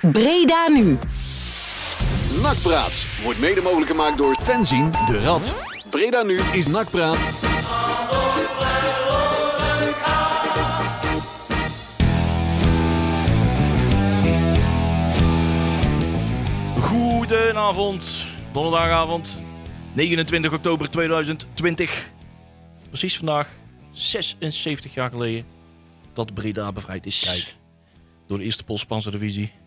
Breda nu. Nakpraat wordt mede mogelijk gemaakt door Fenzin de Rad. Breda nu is Nakpraat. Goedenavond, donderdagavond, 29 oktober 2020. Precies vandaag, 76 jaar geleden, dat Breda bevrijd is. Door de eerste Polspanse divisie.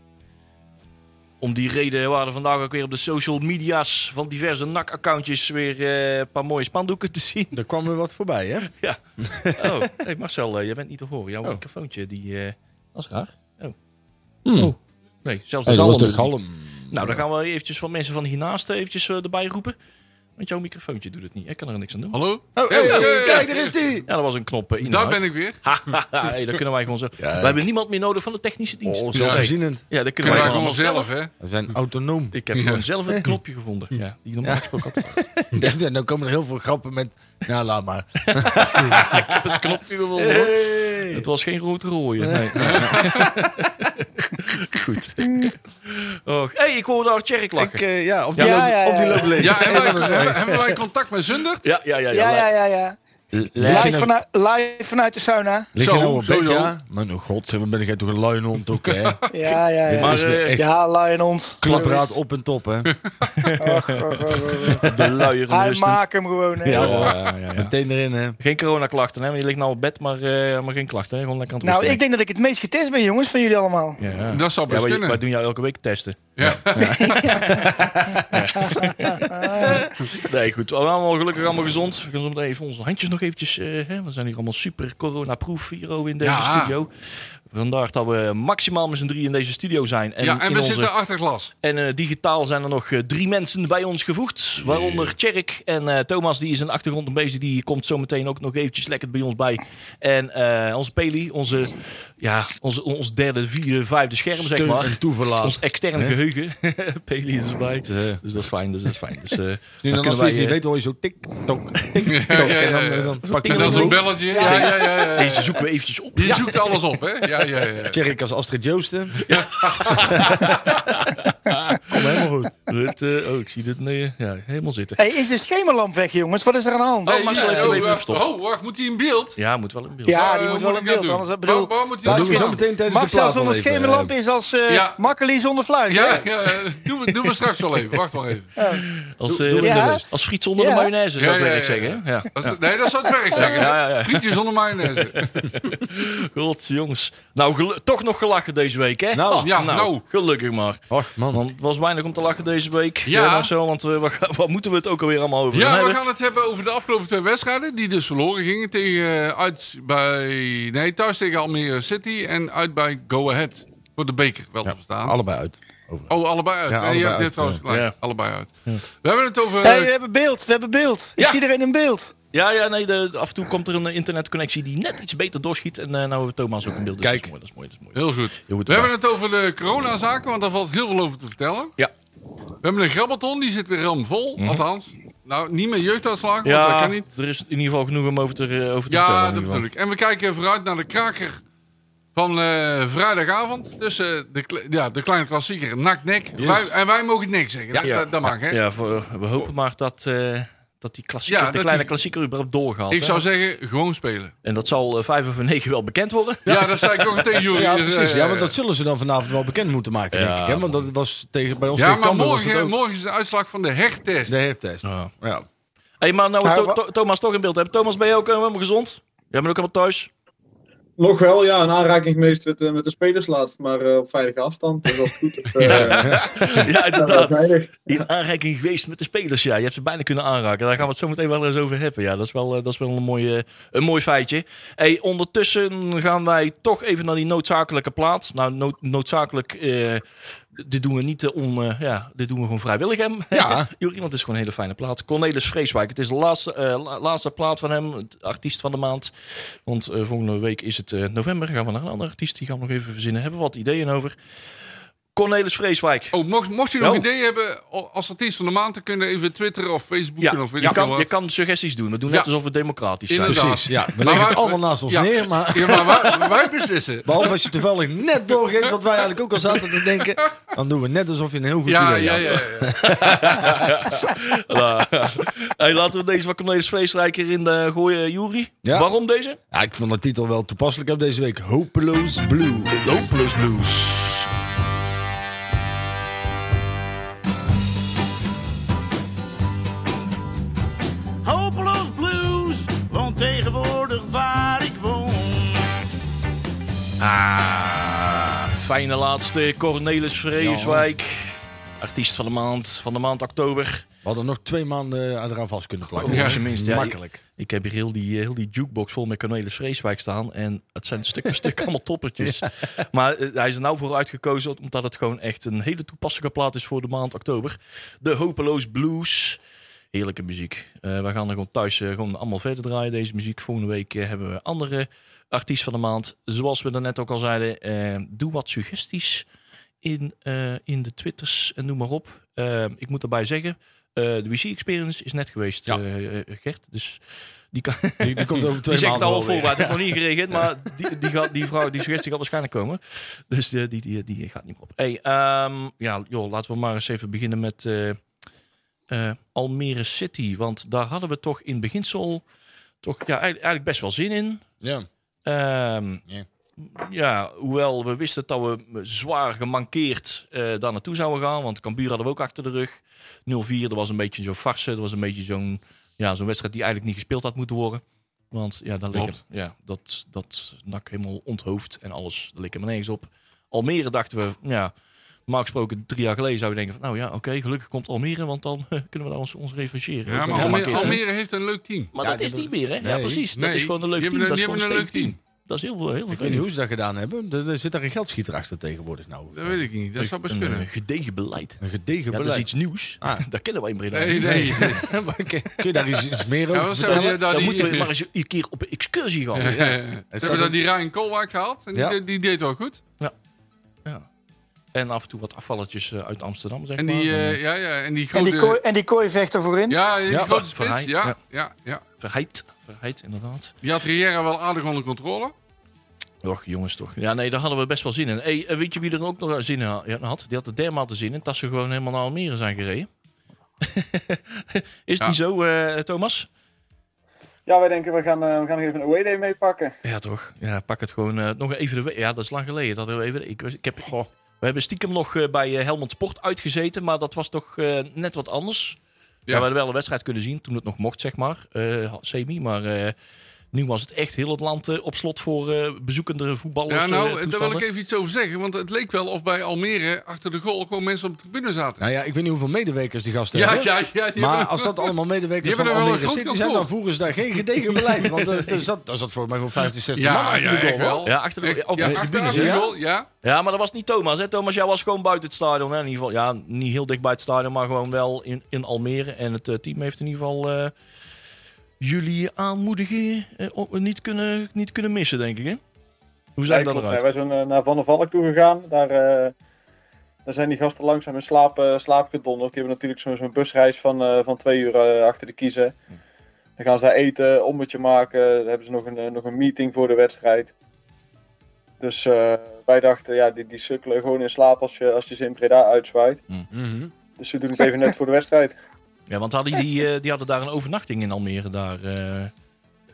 Om die reden waren er vandaag ook weer op de social media's van diverse NAC-accountjes weer eh, een paar mooie spandoeken te zien. Er kwam weer wat voorbij, hè? Ja. Oh, hey Marcel, eh, jij bent niet te horen. Jouw Oh. microfoontje, die... eh dat is raar. Oh. Hmm. Oh. Nee, zelfs de Hey, dat was galm- de galm. Nou, dan gaan we eventjes van mensen van hiernaast eventjes eh, erbij roepen. Want jouw microfoontje doet het niet. Ik kan er niks aan doen. Hallo? Oh, hey, hey, hey. kijk, daar is die! Ja, dat was een knop eh, in Daar ben ik weer. hey, dat kunnen wij gewoon zo. We hebben niemand meer nodig van de technische dienst. Oh, Nee. zelfvoorzienend. Ja, dat kunnen Kunnen wij gewoon zelf, hè? We zijn autonoom. Ik heb Ja. gewoon zelf het knopje gevonden. Ja, die normaal gesproken altijd. En dan komen er heel veel grappen met... Nou, laat maar. Ik heb het knopje gevonden. Het was geen rood rooien. Nee. Goed. Oh, hey, ik hoorde daar Tjerk lachen. Ik, eh, ja, of die, Ja, loopt, ja, of die ja. loopt leeg. Ja, hebben wij, hebben, hebben wij contact met Zundert? Ja, ja, ja. ja. Ja, ja, ja, ja. Live nou- vanuit, live vanuit de sauna. Lig je Zo, nou op bed, ja? Maar nou, god, zeg, ben jij toch een luie hond ook, hè? Ja, ja, ja. Maar, echt ja, Lionhond. klapraad op en top, hè? Och, och, och, och. De luier Hij maakt hem gewoon. Hè. Ja, Ja, ja, ja, ja. Meteen erin, hè? Geen coronaklachten, hè? Want je ligt nou op bed, maar, eh, maar geen klachten. Hè? Gewoon lekker aan het Nou, ik denk dat ik het meest getest ben, jongens, van jullie allemaal. Ja. Dat zou Ja, best wij, kunnen. wij doen jou elke week testen. Ja. Nee, goed. We zijn allemaal gelukkig allemaal gezond. We gaan zo meteen even onze handjes nog eventjes... eh, hè? We zijn hier allemaal super corona-proof hier in deze studio. Vandaar dat we maximaal met z'n drie in deze studio zijn. En ja, en we onze- zitten achter glas. En eh, digitaal zijn er nog eh, drie mensen bij ons gevoegd. Waaronder Tjerk en eh, Thomas, die is in de achtergrond een bezig. Die komt zo meteen ook nog eventjes lekker bij ons bij. En onze Peli, onze, ja, onze, ons derde, vierde, vijfde scherm, zeg maar. en toeverlaat. Ons extern geheugen. Peli is erbij. Eh, Dus dat is fijn. Dus dat is fijn. Dus, Nu dan dan als wij, hoor je zo tik, tok, tik, Ja, tok. ja, En dan, dan je belletje. Ja, ja. ja, Deze zoeken we eventjes op. Die zoekt alles op, hè? Ja, ja, ja. Tjerk als Astrid Joosten. Kom helemaal goed. Eh, oh, ik zie dit nee, ja, helemaal zitten. Hey, is de schemerlamp weg, jongens? Wat is er aan de hand? Oh, oh, wacht, oh, wacht, moet hij in beeld? Ja, moet wel in beeld. Ja, die eh, moet wel in beeld. doen? Anders, bedoel, Waar- waar moet hij Dat doen we zo doen? meteen tijdens de plaat wel zonder schemerlamp is als eh Ja. Makkeli zonder fluit. Ja, ja, doe, we- doe we straks wel even. Wacht maar even. Als, eh, ja, eens. als friet zonder Ja. de mayonaise, zou ik Ja, ja, werk ja, zeggen. Ja. Dat is- nee, dat zou het werk zeggen. Ja, ja, ja. Frietjes zonder mayonaise. God, jongens. Nou, toch nog gelachen deze week, hè? Nou, Ah, ja, nou. Gelukkig maar. Och, man. Want het was weinig om te lachen deze week. Ja. Ja. Marcel, want eh, wat, moeten we het ook alweer allemaal over gaan Ja, we hebben? gaan het hebben over de afgelopen twee wedstrijden. Die dus verloren gingen. Tegen, eh, uit bij, nee, thuis tegen Almere City. En uit bij Go Ahead. Voor de beker, wel te verstaan. Allebei uit. Oh, allebei uit. Ja, je allebei hebt dit uit, trouwens gelijk. Ja. Allebei uit. We hebben het over... Hey, we hebben beeld, we hebben beeld. Ik zie er in een beeld. Ja, ja, nee, de, af en toe komt er een eh, internetconnectie die net iets beter doorschiet. En eh nou hebben we Thomas ook in beeld. Dus Kijk. Dat is mooi, dat is mooi. Dat is mooi. Heel goed. Heel goed We hebben het over de coronazaken, want daar valt heel veel over te vertellen. Ja. We hebben een grabbelton, die zit weer ramvol. Althans, nou, niet meer jeugduitslag, want dat Ja, kan niet. er is in ieder geval genoeg om over te, eh, over te Ja, vertellen. in dat bedoel ik. En we kijken vooruit naar de kraker van vrijdagavond. Tussen de, ja, de kleine klassieker. Yes. Wij, en wij mogen niks zeggen. geval. Dat, dat mag, hè? Ja, we hopen maar dat, dat die klassieker, Ja, de dat kleine die- klassieker überhaupt doorgaat. Ik hè. zou zeggen, gewoon spelen. En dat zal eh, vijf over negen wel bekend worden. Ja, dat zei ik ook tegen Jury. Ja, precies. Ja, want dat zullen ze dan vanavond wel bekend moeten maken, denk Ja, ik. Hè? Want dat was tegen, bij ons Ja, tegen maar morgen, ook morgen is de uitslag van de hertest. de hertest. Ja. Ja. Hey, maar nou we To- Thomas toch in beeld hebben. Thomas, ben je ook eh, helemaal gezond? Jij bent ook helemaal thuis? Nog wel, ja, een aanraking geweest met, de- met de spelers laatst, maar eh, op veilige afstand. Dus dat is goed. Eh, ja, ja, inderdaad. In aanraking geweest met de spelers, ja. Je hebt ze bijna kunnen aanraken. Daar gaan we het zo meteen wel eens over hebben. Ja, dat is wel, eh, dat is wel een, mooi, eh, een mooi feitje. Hey, ondertussen gaan wij toch even naar die noodzakelijke plaat. Nou, nood- noodzakelijk... dit doen we niet eh, om... eh, ja, dit doen we gewoon vrijwillig hem. Ja. Jury, want het is gewoon een hele fijne plaat. Cornelis Vreeswijk. Het is de laatste, eh, la- laatste plaat van hem. Artiest van de maand. Want volgende week is het november. Gaan we naar een andere artiest. Die gaan we nog even verzinnen. Hebben we wat ideeën over. Cornelis Vreeswijk. Oh, mocht, mocht je nog Oh. ideeën hebben als artiest van de maand, dan kunnen even twitteren of Facebooken Ja, of weet je kan, je kan suggesties doen. We doen Ja. net alsof we democratisch zijn. Inderdaad. Precies, ja. We leggen het allemaal naast ons ja. neer, maar... Ja, maar wij, wij beslissen. Behalve als je toevallig net doorgeeft wat wij eigenlijk ook al zaten te denken. Dan doen we net alsof je een heel goed Ja, idee ja, had. ja. ja. Nou, hey, laten we deze van Cornelis Vreeswijk erin eh, gooien, Jury. Ja. Waarom deze? Ja, ik vond de titel wel toepasselijk op deze week. Hopeloos Blue. Hopeless Blues. Fijne laatste. Cornelis Vreeswijk. Artiest van de maand, van de maand oktober. We hadden nog twee maanden eh, eraan vast kunnen plakken. Oh, Ja. minst. Ja, Makkelijk. Ik heb hier heel die, heel die jukebox vol met Cornelis Vreeswijk staan. En het zijn stuk voor stuk allemaal toppertjes. Maar eh, hij is er nou voor uitgekozen omdat het gewoon echt een hele toepasselijke plaat is voor de maand oktober. De Hopeloos Blues. Heerlijke muziek. Eh we gaan er gewoon thuis eh, gewoon allemaal verder draaien, deze muziek. Volgende week eh, hebben we andere artiest van de maand. Zoals we daarnet ook al zeiden, eh, doe wat suggesties in, eh, in de twitters en noem maar op. Eh, ik moet erbij zeggen, de WC Experience is net geweest, Ja. Gert. Dus die kan... Die, die komt over twee Die maanden al voorbaat, heeft nog niet gereageerd, maar die, die, gaat, die vrouw, die suggestie gaat waarschijnlijk komen. Dus die, die, die gaat niet meer op. Hey, ehm, ja, joh, laten we maar eens even beginnen met Almere City. Want daar hadden we toch in beginsel toch ja, eigenlijk best wel zin in. Ja. Ehm, Ja. ja, hoewel we wisten dat we zwaar gemankeerd eh daar naartoe zouden gaan. Want Cambuur hadden we ook achter de rug. 0-4, dat was een beetje zo'n farse. Dat was een beetje zo'n ja, zo'n wedstrijd die eigenlijk niet gespeeld had moeten worden. Want ja, daar liggen, ja dat, dat nak helemaal onthoofd en alles. Daar ligt helemaal nergens op. Almere dachten we, ja, normaal gesproken drie jaar geleden zou je denken van, nou ja, oké, gelukkig komt Almere, want dan kunnen we daar ons, ons revancheren. Ja, maar Almere, heeft een leuk team. Maar Ja, dat is niet meer, hè? ja, Nee. precies. Dat Nee, is gewoon een leuk die team. hebben Dat een- is die gewoon een hebben een leuk steekteam. Dat is heel, heel Ik weet niet hoe ze dat gedaan hebben. Er, er zit daar een geldschieter achter tegenwoordig nou. Dat weet ik niet. Dat zou best Een kunnen. eh, gedegen beleid. Een gedegen Ja, dat is beleid. iets nieuws. Ah. Dat kennen wij in Breda. Nee, nee. Kun je daar iets, iets meer over Ja, vertellen? Dan die, moeten we maar eens een keer op een excursie gaan. Ze hebben daar die Ryan Koolwijk gehaald. En die, Ja. die deed wel goed. Ja. En af en toe wat afvalletjes eh, uit Amsterdam, zeg En maar. die, Eh, eh, ja, ja, en die En die, kooi, en die kooivechter voorin. Ja, die Ja, grote spits. Verheij, Ja, ja. ja. Verheid. Verheid, inderdaad. Die had Riera wel aardig onder controle. Och, jongens, toch. Ja, nee, daar hadden we best wel zin in. Hey, eh, weet je wie er ook nog zin in had? Die had er dermate zin in dat ze gewoon helemaal naar Almere zijn gereden. is Ja. die zo, eh, Thomas? Ja, wij denken we gaan, eh, we gaan nog even een away day meepakken. Ja, toch? Ja, pak het gewoon nog even de Ja, dat is lang geleden. Dat we even. Ik, was- ik heb. Goh, we hebben stiekem nog eh, bij eh, Helmond Sport uitgezeten, maar dat was toch eh, net wat anders. Ja. we hadden wel een wedstrijd kunnen zien toen het nog mocht, zeg maar. semi, maar nu was het echt heel het land eh, op slot voor eh, bezoekende voetballers. Ja, eh, nou, daar wil ik even iets over zeggen. Want het leek wel of bij Almere achter de goal gewoon mensen op de tribune zaten. Nou ja, ik weet niet hoeveel medewerkers die gasten Ja, hebben. ja, ja. Maar als dat allemaal medewerkers van er Almere City zijn, dan voeren ze daar geen gedegen beleid. Want er zat, er zat volgens mij gewoon 50, 60 man Ja, achter ja, de goal. wel. Ja, achter de- op de tribune, achter, achter de ja? goal, ja. Ja, maar dat was niet Thomas. Hè? Thomas, jij was gewoon buiten het stadion. Hè? In ieder geval, ja, niet heel dicht bij het stadion, maar gewoon wel in, in Almere. En het team heeft in ieder geval eh, jullie aanmoedigen eh, niet, kunnen, niet kunnen missen, denk ik. Hè? Hoe zag Ja, dat eruit? Wij zijn eh, naar Van der Valk toe gegaan. Daar, eh, daar zijn die gasten langzaam in slaap, slaap gedonderd. Die hebben natuurlijk zo'n zo'n busreis van, van twee uur achter de kiezen. Dan gaan ze daar eten, ommetje maken. Dan hebben ze nog een, nog een meeting voor de wedstrijd. Dus wij dachten, ja, die, die sukkelen gewoon in slaap als je, als je ze in Breda uitzwaait. Mhm. Dus ze doen het even net voor de wedstrijd. Ja, want hadden die, eh, die hadden daar een overnachting in Almere daar. eh,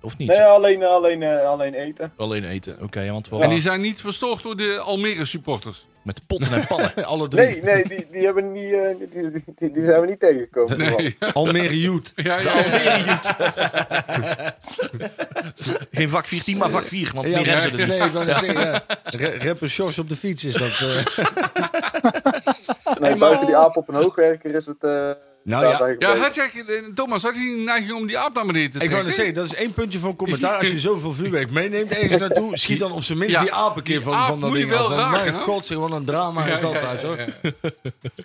of niet? Nee, alleen, alleen, eh, alleen eten. Alleen eten. Oké, want En die zijn niet verstoord door de Almere supporters. met potten en pannen. Alle drie. Nee, nee, die, die, hebben niet, eh, die, die, die, die zijn we niet tegengekomen. Nee. Almere Youth. Ja, ja, ja. Geen vak 14, maar vak 4, want Ja, die rennen ze er niet. nee, ik wou zeggen, ja. Ra- Rapper Sjors op de fiets is dat. eh. Nee, buiten die aap op een hoogwerker is het. Nou ja, Ja, had jij, eh, Thomas, had je die neiging om die aap naar beneden te Ik wou trekken? net zeggen, dat is één puntje van commentaar. Als je zoveel vuurwerk meeneemt ergens naartoe, schiet dan op zijn minst Ja, die aap een keer van, aap van dat moet je ding af. raken, Mijn god, zeg, wat een drama is dat daar zo. ja.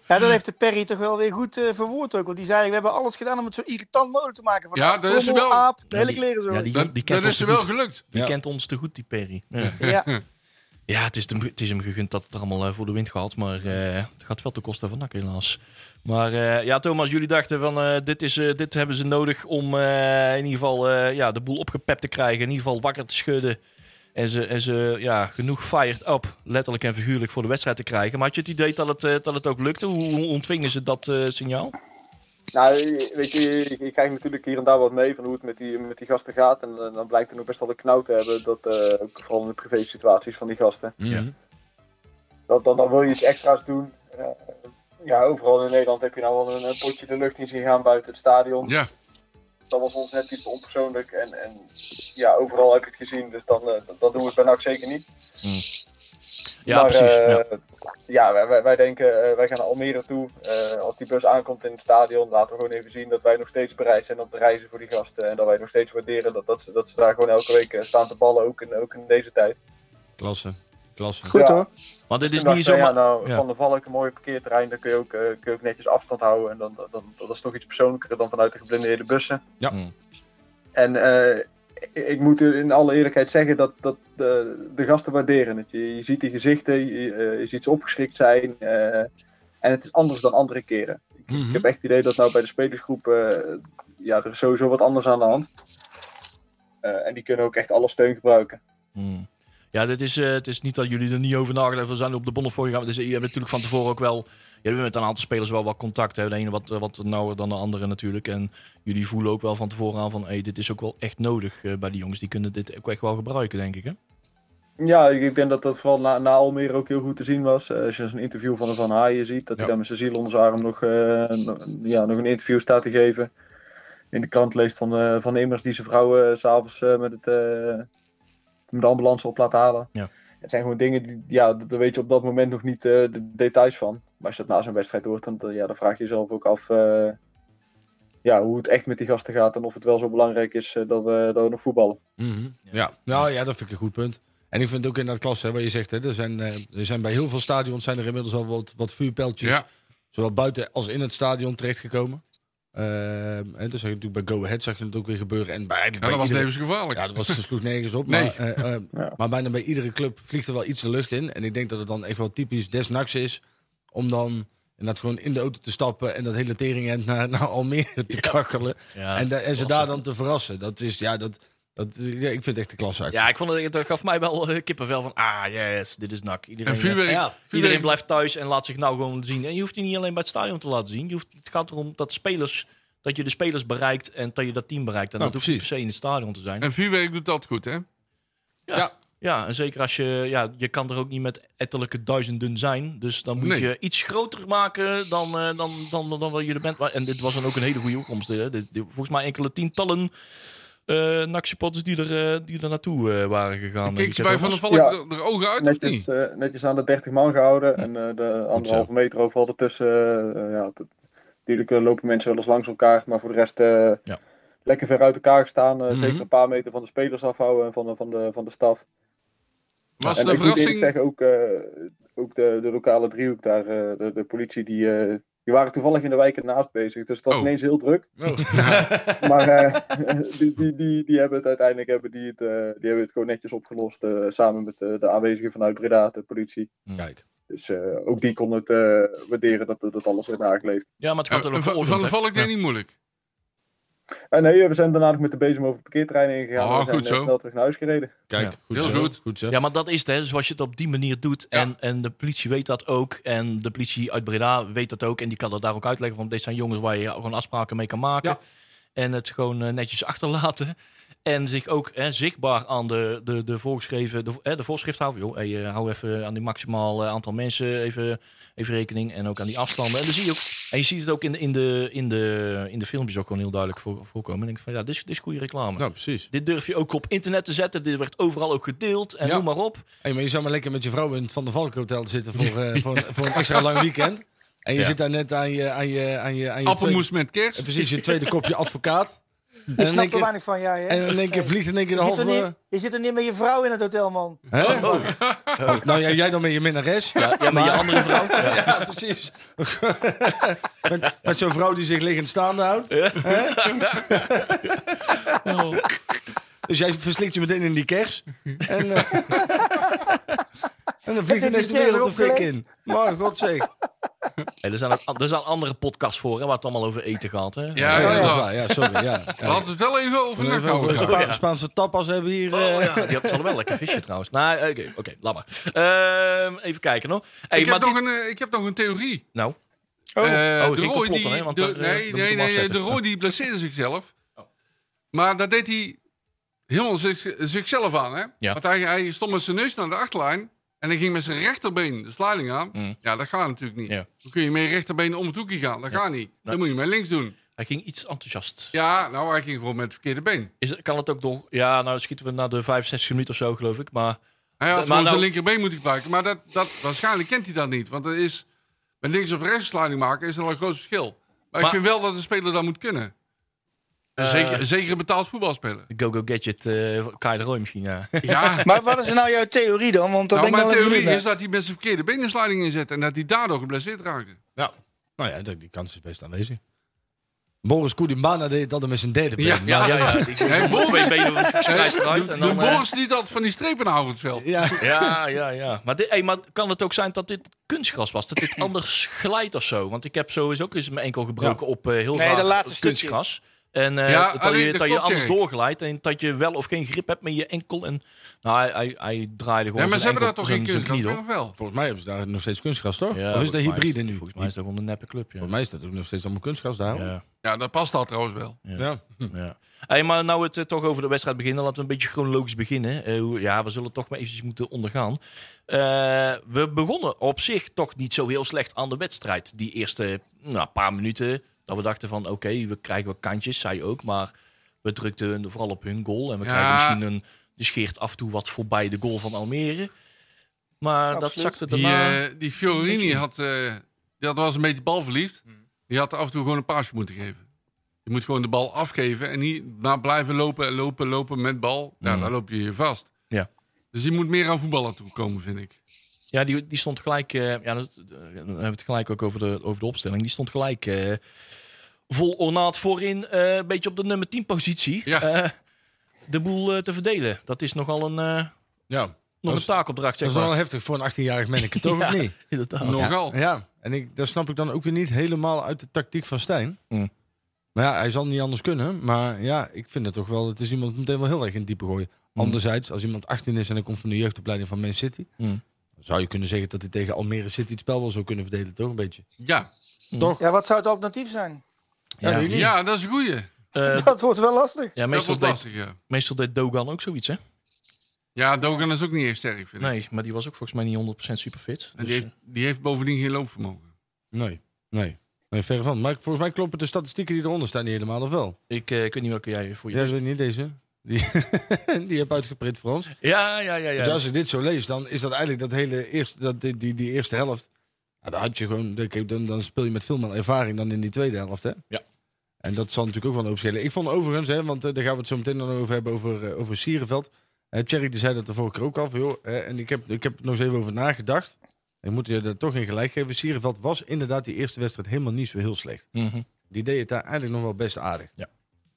Ja, dat heeft de Perry toch wel weer goed eh, verwoord ook. Want die zei, we hebben alles gedaan om het zo irritant mogelijk te maken. Van Ja, dat is wel- aap, de hele kleren zo. Ja, die, Ja, die Dat, kent dat ons is te er wel goed. gelukt. Die Ja. kent ons te goed, die Perry. Ja. ja. Ja, het is, hem, het is hem gegund dat het er allemaal eh, voor de wind gaat. Maar eh, het gaat wel ten koste van NAC helaas. Maar eh, ja, Thomas, jullie dachten van eh, dit, is, eh, dit hebben ze nodig om eh, in ieder geval eh, ja, de boel opgepept te krijgen. In ieder geval wakker te schudden. En ze, en ze ja, genoeg fired up, letterlijk en figuurlijk, voor de wedstrijd te krijgen. Maar had je het idee dat het, dat het ook lukte? Hoe, ontvingen ze dat eh, signaal? Nou, weet je, je, je krijgt natuurlijk hier en daar wat mee van hoe het met die, met die gasten gaat. En dan blijkt er nog best wel een knauw te hebben, dat, eh, ook vooral in de privé situaties van die gasten. Mhm. Dat, dan, dan wil je iets extra's doen. Ja, overal in Nederland heb je nou wel een, potje de lucht in zien gaan buiten het stadion. Ja, Dat was ons net iets te onpersoonlijk. En, en ja, overal heb je het gezien, dus dan, eh, dan doen we het bij NAC zeker niet. Ja, maar, precies. eh, ja. ja, wij, wij, denken, eh, wij gaan naar Almere toe. Eh, als die bus aankomt in het stadion, laten we gewoon even zien dat wij nog steeds bereid zijn om te reizen voor die gasten. En dat wij nog steeds waarderen dat, dat, ze, dat ze daar gewoon elke week staan te ballen, ook in, ook in deze tijd. Klasse. Klasse. Goed Ja. hoor. Want dit Dus is niet zomaar... ja, nou, ja. Van de Valk, een mooi parkeerterrein, daar kun je ook, eh, kun je ook netjes afstand houden. En dan, dan, dat is toch iets persoonlijker dan vanuit de geblindeerde bussen. Ja. Mm. En eh, ik, moet in alle eerlijkheid zeggen dat, dat de, de gasten waarderen het. Je, je ziet die gezichten, je, eh, je ziet ze opgeschrikt zijn. eh, en het is anders dan andere keren. Ik Mhm. heb echt het idee dat nou bij de spelersgroep, eh, ja, er is sowieso wat anders aan de hand. Eh, en die kunnen ook echt alle steun gebruiken. Hmm. Ja, dit is, eh, het is niet dat jullie er niet over nagedacht hebben. We zijn op de bonnen voor gegaan. Dus je hebt natuurlijk van tevoren ook wel... Je hebt met een aantal spelers wel wat contact. Hè. De ene wat, wat nauwer dan de andere natuurlijk. En jullie voelen ook wel van tevoren aan van... Hey, dit is ook wel echt nodig eh, bij die jongens. Die kunnen dit ook echt wel gebruiken, denk ik. Hè? Ja, ik denk dat dat vooral na, na Almere ook heel goed te zien was. Eh, als je zo'n interview van Van Haaien ziet, dat hij Ja. dan met zijn ziel onder zijn arm nog, eh, ja, nog een interview staat te geven. In de krant leest van, eh, van Immers die zijn vrouw eh, s s'avonds eh, met, het, eh, de ambulance op laat halen. Ja. Het zijn gewoon dingen, die, ja, daar weet je op dat moment nog niet eh, de details van. Maar als je dat na zo'n wedstrijd hoort, dan, ja, dan vraag je jezelf ook af eh, ja, hoe het echt met die gasten gaat. En of het wel zo belangrijk is eh, dat, we, dat we nog voetballen. Mhm. Ja. Nou ja, dat vind ik een goed punt. En ik vind het ook in dat klasse, hè, wat je zegt, hè, er, zijn, eh, er zijn bij heel veel stadions zijn er inmiddels al wat, wat vuurpijltjes, ja. zowel buiten als in het stadion terechtgekomen. Ehm en dus zag je natuurlijk bij Go Ahead zag je het ook weer gebeuren. En bij, ja dat bij was iedere- levensgevaarlijk. Ja, dat was, sloeg nergens op. Nee. Maar, eh, eh, Ja. maar bijna bij iedere club vliegt er wel iets de lucht in. En ik denk dat het dan echt wel typisch des Naks is om dan inderdaad gewoon in de auto te stappen en dat hele teringend naar, naar Almere te kachelen. Ja, en, da- en ze daar dan te verrassen. Dat is, ja, dat, dat, ja, ik vind het echt een klasse actie. Ja, ik vond het, het gaf mij wel eh, kippenvel van... Ah, yes, dit is nak. Iedereen, En vuurwerk. Ja, Iedereen blijft thuis en laat zich nou gewoon zien. En je hoeft die niet alleen bij het stadion te laten zien. Je hoeft, het gaat erom dat, spelers, dat je de spelers bereikt en dat je dat team bereikt. En Nou, dat hoeft niet per precies. se in het stadion te zijn. En vuurwerk doet dat goed, hè? Ja, en zeker als je... Ja, je kan er ook niet met etterlijke duizenden zijn. Dus dan moet Nee. je iets groter maken dan, eh, dan, dan, dan, wat je er bent. En dit was dan ook een hele goede opkomst. Hè. Dit- dit- volgens mij enkele tientallen uh, NAC-supporters die er, eh, die er naartoe eh, waren gegaan. Eh, ze bij Van der Valk Ja. er, er ogen uit, of netjes, niet? eh, netjes aan de 30 man gehouden. En eh, de anderhalve meter overal ertussen. eh, ja, natuurlijk eh, lopen mensen wel eens langs elkaar. Maar voor de rest eh, Ja. lekker ver uit elkaar gestaan. eh, Mhm. Zeker een paar meter van de spelers afhouden en van de, van de, van de staf. Was en de ik moet eerlijk verrassing... zeggen, ook, eh, ook de, de lokale driehoek daar, eh, de, de politie, die, eh, die waren toevallig in de wijk ernaast bezig. Dus het was Oh. ineens heel druk. Oh. Maar eh, die, die, die, die hebben het uiteindelijk hebben die het, eh, die hebben het gewoon netjes opgelost. eh, samen met eh, de aanwezigen vanuit Breda, de politie. Kijk. Dus eh, ook die kon het eh, waarderen dat, dat alles werd nageleefd. Ja, maar het gaat er ook van, voor van hè? Valk deed niet moeilijk. En nee, we zijn daarna nog met de bezem over het parkeerterrein ingegaan. Oh, we zijn goed eh, zo. snel terug naar huis gereden. Kijk, Ja. goed Heel zo. goed. goed zo. Ja, maar dat is het, hè. Zoals je het op die manier doet. Ja. En, en de politie weet dat ook. En de politie uit Breda weet dat ook. En die kan dat daar ook uitleggen. Want dit zijn jongens waar je gewoon afspraken mee kan maken. Ja. En het gewoon eh, netjes achterlaten. En zich ook hè, zichtbaar aan de, de, de voorgeschreven de, hè, de voorschrift houden. Joh, hey, eh, hou even aan die maximaal eh, aantal mensen even, even rekening. En ook aan die afstanden. En dan zie je ook. En je ziet het ook in, de- in, de, in, de, in de filmpjes ook gewoon heel duidelijk voor, voorkomen. En denk van ja, dit is, dit is goede reclame. Nou, precies. Dit durf je ook op internet te zetten. Dit werd overal ook gedeeld. En Ja. noem maar op. Hey, maar je zou maar lekker met je vrouw in het Van der Valk Hotel zitten voor, eh, voor, een- voor een extra lang weekend. En je Ja. zit daar net aan je, aan je, aan je, aan je Appelmoes met kerst. precies, je tweede kopje advocaat. En Ik snap er weinig van, jij. hè? en in één keer vliegt in één keer de er halve... niet, je zit er niet met je vrouw in het hotel, man. Hè? Nou ja, jij dan met je minnares. Ja, ja maar je andere vrouw. Ja. Ja, precies. met met zo'n vrouw die zich liggend staande houdt. Oh. Dus jij verslikt je meteen in die kers. En, eh, En dan vliegt ineens de wereld de fik in. Maar god zeg. Hey, er, zijn ook, er zijn andere podcasts voor, hè, waar het allemaal over eten gaat. Hè? Ja, Ja, dat is waar. Ja, sorry. Ja. We hadden het wel even over. Spa- ja. Spaanse tapas hebben hier. Oh eh, ja, die hebben ze wel lekker visje trouwens. Nou, oké, oké, laat maar. Ehm, even kijken nog. Hey, Ik maar heb, nog dit- een, eh, ik heb nog een theorie. Nou, Oh. Eh, Oh, de Roy complotten, die, hè, want de- daar, eh, nee, nee, nee, de. Roy die blesseerde zichzelf. Maar dat deed hij helemaal zich, zichzelf aan. Hè? Ja. Want hij, hij stond met zijn neus naar de achterlijn. En hij ging met zijn rechterbeen de sliding aan. Mm. Ja, dat gaat natuurlijk niet. Ja. Dan kun je met je rechterbeen om het hoekje gaan. Dat gaat niet. Dat moet je met links doen. hij ging iets enthousiast. Ja, nou, hij ging gewoon met het verkeerde been. Is, kan het ook nog... Ja, nou schieten we na de 65 minuten of zo, geloof ik. Maar Hij had Maar gewoon nou- zijn linkerbeen moeten gebruiken. Maar dat, dat, waarschijnlijk kent hij dat niet. Want er is, met links op rechts sliding maken is er al een groot verschil. Maar, Maar- ik vind wel dat een speler dat moet kunnen. Eh. zeker, zeker een betaald voetbalspeler. Go-Go Gadget, eh Kai de Roy misschien, ja. Ja, Maar wat is nou jouw theorie dan? Want daar nou, ben ik mijn theorie is dat hij met zijn verkeerde sliding inzet. En dat hij daardoor geblesseerd raakte. Ja. Nou ja, die die kans is best aanwezig. Boris Koulimbana deed altijd met zijn derde been. Ja, Ja, ja, ja. Die Hey, met Boris- twee Eh, de En dan, eh, Boris liet altijd van die strepen over het veld. Ja. Ja, ja, ja. Maar, dit, hey, maar kan het ook zijn dat dit kunstgras was? Dat dit anders glijdt of zo? Want ik heb sowieso ook eens mijn enkel gebroken op eh, heel Nee, raar de laatste kunstgras. En eh, Ja, dat, alleen, je, dat dat je anders doorglijdt en dat je wel of geen grip hebt met je enkel. En, nou, hij, hij, hij draaide gewoon Ja, maar ze zijn hebben daar toch geen kunstgras of wel? Volgens mij hebben ze daar nog steeds kunstgras, toch? Ja, of is dat hybride nu? Volgens mij is dat gewoon een neppe club, ja. Volgens mij is dat ook nog steeds allemaal kunstgras daar. Ja. ja. Dat past al trouwens wel. ja. Ja. Hey, maar nou we het eh, toch over de wedstrijd beginnen, laten we een beetje chronologisch beginnen. Eh, ja, we zullen toch maar eventjes moeten ondergaan. Eh, we begonnen op zich toch niet zo heel slecht aan de wedstrijd. Die eerste nou, paar minuten, dat we dachten van oké, we krijgen wel kantjes, zij ook. Maar we drukten vooral op hun goal. En we Ja. krijgen misschien een, de scheert af en toe wat voorbij de goal van Almere. Maar dat zakte Die, daarna... eh, die Fiorini had, eh die had wel eens een beetje balverliefd. Die had af en toe gewoon een paasje moeten geven. Je moet gewoon de bal afgeven en niet maar blijven lopen, lopen, lopen met bal. Ja, Mm. dan loop je je vast. Ja. Dus die moet meer aan voetballen toe komen, vind ik. Ja, die, die stond gelijk. eh, ja, dat, eh, dan hebben we het gelijk ook over de, over de opstelling. Die stond gelijk eh, vol ornaat voorin. eh, een beetje op de nummer 10 positie. Ja. eh, de boel eh, te verdelen. Dat is nogal een, eh, ja. nog Dat een is- taakopdracht, Dat zeg is wel heftig voor een 18-jarig manneke, toch? Ja. Of niet? Inderdaad. Nogal. Ja, en ik, daar snap ik dan ook weer niet helemaal uit de tactiek van Stijn. Mm. Maar ja, hij zal niet anders kunnen. Maar ja, ik vind het toch wel... Het is iemand meteen wel heel erg in het diepe gooien. Anderzijds, als iemand 18 is en hij komt van de jeugdopleiding van Man City... Mm. Zou je kunnen zeggen dat hij tegen Almere City het spel wel zou kunnen verdelen, toch? Een beetje. Ja. Toch? Ja, wat zou het alternatief zijn? Ja, ja, dat is een goeie. eh, Dat wordt wel lastig. ja Dat meestal, deed, lastig, ja. meestal deed Dogan ook zoiets, hè? Ja, Dogan is ook niet echt sterk, vind ik. Nee, maar die was ook volgens mij niet 100% superfit. En Dus, die, heeft, die heeft bovendien geen loopvermogen. Nee, nee. Nee, verre van. Maar volgens mij kloppen de statistieken die eronder staan niet helemaal, of wel? ik, eh, ik weet niet welke jij voor je... Ja, weet niet deze. Die, die heb uitgeprint voor ons. Ja, ja, ja. ja. Dus als ik dit zo lees, dan is dat eigenlijk dat hele eerste, dat, die, die, die eerste helft. Ja, dan, had je gewoon, dan, dan, speel je met veel meer ervaring dan in die tweede helft. Hè? Ja. En dat zal natuurlijk ook wel een schelen. Ik vond overigens, hè, want eh, daar gaan we het zo meteen dan over hebben, over, eh, over Sierenveld. Thierry die zei dat de vorige keer ook al. van, Joh, en ik heb, ik heb er nog eens even over nagedacht. Ik moet je er toch in gelijk geven. Sierenveld was inderdaad die eerste wedstrijd helemaal niet zo heel slecht. Mhm. Die deed het daar eigenlijk nog wel best aardig. Ja.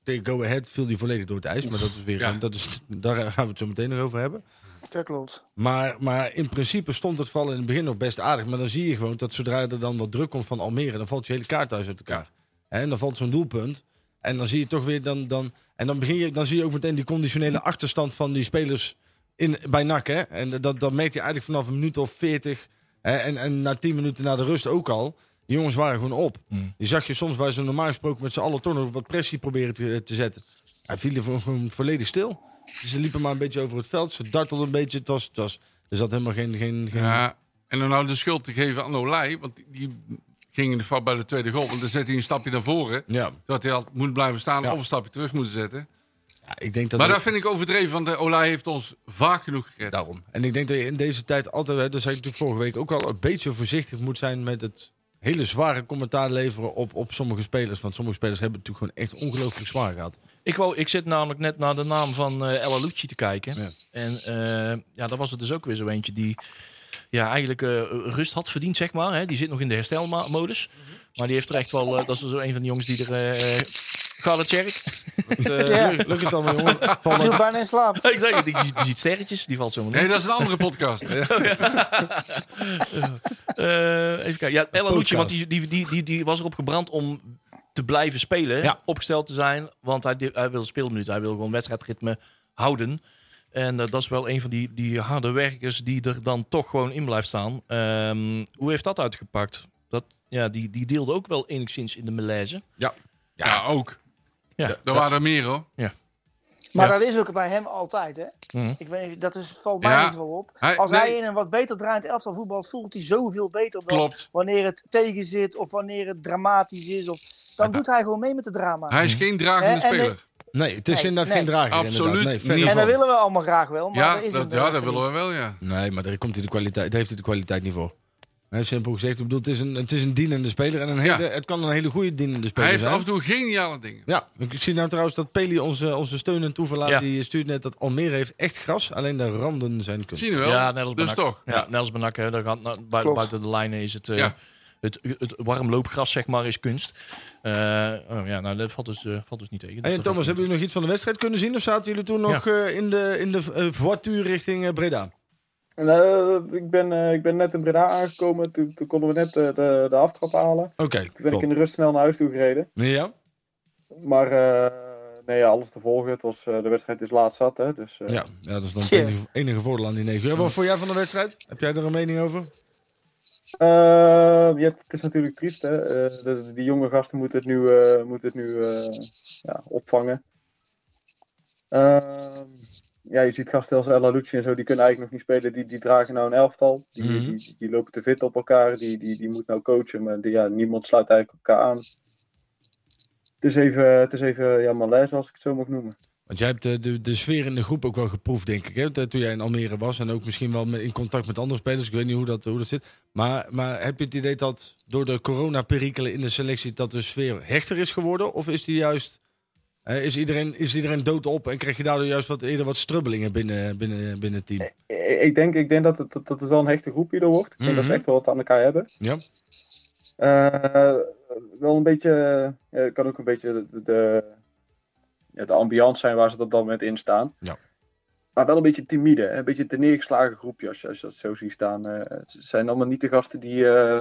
Tegen Go Ahead viel die volledig door het ijs. Maar dat is weer, Ja. dat is, daar gaan we het zo meteen nog over hebben. Dat klopt. Maar, maar in principe stond het vallen in het begin nog best aardig. Maar dan zie je gewoon dat zodra er dan wat druk komt van Almere, dan valt je hele kaarthuis uit elkaar. En dan valt zo'n doelpunt. En dan zie je toch weer dan. dan en dan, begin je, dan zie je ook meteen die conditionele achterstand van die spelers in, bij NAC. Hè? En dat, dat meet je eigenlijk vanaf een minuut of 40. Hè? En, en na 10 minuten na de rust ook al. Die jongens waren gewoon op. Mm. Die zag je soms waar ze normaal gesproken met z'n allen toch nog wat pressie proberen te, te zetten. Hij viel er gewoon- volledig stil. Dus ze liepen maar een beetje over het veld. Ze dartelden een beetje. Het was, het was, er zat helemaal geen... geen, geen Ja, en dan nou de schuld te geven aan Olij, want die- ging in de fout bij de tweede goal. Want dan zet hij een stapje naar voren, ja. dat hij had moet blijven staan Ja. of een stapje terug moeten zetten. ja, ik denk dat... maar dat vind ik overdreven, want de Olij heeft ons vaak genoeg gered. Daarom. En ik denk dat je in deze tijd altijd, hè, dat zei ik natuurlijk vorige week ook al, een beetje voorzichtig moet zijn met het hele zware commentaar leveren op, op sommige spelers. Want sommige spelers hebben het natuurlijk gewoon echt ongelooflijk zwaar gehad. Ik, wou, ik zit namelijk net naar de naam van El Alouchi te kijken. Ja. En eh, ja, daar was het dus ook weer zo eentje die ja, eigenlijk eh, rust had verdiend, zeg maar. Hè. Die zit nog in de herstelmodus. Maar die heeft er echt wel... dat is zo een van de jongens die er... gaat het, Tjerk? Eh, Ja. Lukt het allemaal, jongen? Valt viel het- bijna in slaap. Ik zeg het, die, die ziet sterretjes, die valt zo maar Nee, dat is een andere podcast. Eh, even kijken. Ja, Ella. Lucci, want die, die, die, die, die was erop gebrand om te blijven spelen. Ja. Opgesteld te zijn. Want hij, hij wil speelminuten. Hij wil gewoon wedstrijdritme houden. En eh, dat is wel een van die, die harde werkers die er dan toch gewoon in blijft staan. Ehm, hoe heeft dat uitgepakt? Dat, ja, die, die deelde ook wel enigszins in de malaise. Ja, ook. Ja. Er waren er meer hoor. Maar Ja. dat is ook bij hem altijd, hè? Mhm. Ik weet niet, dat is, valt mij Ja. niet wel op. Hij- Als nee. hij in een wat beter draaiend elftal voetbalt, voelt hij zoveel beter dan Klopt. wanneer het tegen zit of wanneer het dramatisch is. Of, dan doet hij gewoon mee met de drama. Hij is geen dragende en de- speler. Nee, het is Nee, inderdaad nee. geen drager. Absoluut. Nee, en dat willen we allemaal graag wel, maar Ja, dat is dat, ja, dat willen we wel, ja. Nee, maar daar komt hij de kwaliteit, daar heeft hij de kwaliteit niet voor. Hè, simpel gezegd, ik bedoel, het is een, het is een dienende speler. En een Ja. hele, het kan een hele goede dienende speler Hij heeft zijn. af en toe geniale dingen. Ja, ik zie nou trouwens dat Peli onze, onze steun en toeverlaat. Ja. Die stuurt net dat Almere heeft echt gras. Alleen de randen zijn kunst. Zien we wel. Ja, net als dus toch. Ja, net als Benak, hè. Daar gaat, nou, buiten de lijnen is het... eh, Ja. Het, het warm loopgras, zeg maar, is kunst. Eh, oh, ja, nou, dat valt dus, eh, valt dus niet tegen. Hey, Dus en Thomas, hebben jullie nog iets van de wedstrijd kunnen zien? Of zaten jullie toen nog eh, in de, in de voituur richting Breda? En, eh, ik, ben, eh, ik ben net in Breda aangekomen. Toen, toen konden we net eh, de, de aftrap halen. Oké, Toen ben ik in de rust snel naar huis toe gereden. Ja? Maar eh, nee, ja, alles te volgen. Het was, eh, de wedstrijd is laat zat. Hè, dus, eh, Ja, ja, dat is dan het enige, enige voordeel aan die 9 uur. Wat vond jij van de wedstrijd? Heb jij er een mening over? Eh, ja, het is natuurlijk triest. Hè? Eh, de- die jonge gasten moeten het nu, eh, moeten het nu eh, ja, opvangen. Ehm, ja, je ziet gasten als Lucci en zo, die kunnen eigenlijk nog niet spelen. Die, die dragen nou een elftal. Die, Mhm. die, die lopen te fit op elkaar. Die, die, die moet nou coachen. Maar die, ja, niemand sluit eigenlijk elkaar aan. Het is even, het is even ja, malaise, als ik het zo mag noemen. Want jij hebt de, de, de sfeer in de groep ook wel geproefd, denk ik. Hè? Toen jij in Almere was. En ook misschien wel in contact met andere spelers. Ik weet niet hoe dat, hoe dat zit. Maar, maar heb je het idee dat door de coronaperikelen in de selectie... dat de sfeer hechter is geworden? Of is die juist... eh, is, iedereen, is iedereen doodop en krijg je daardoor juist wat, eerder wat strubbelingen binnen, binnen, binnen het team? Ik, ik denk, ik denk dat, het, dat, dat het wel een hechte groep hierdoor wordt. Ik denk dat ze Mhm. echt wel wat aan elkaar hebben. Ja? Eh, wel een beetje, het kan ook een beetje de, de, ja, de ambiance zijn waar ze op dat moment in staan. Ja. Maar wel een beetje timide, een beetje een neergeslagen groepje als je, als je dat zo ziet staan. Eh, het zijn allemaal niet de gasten die, eh,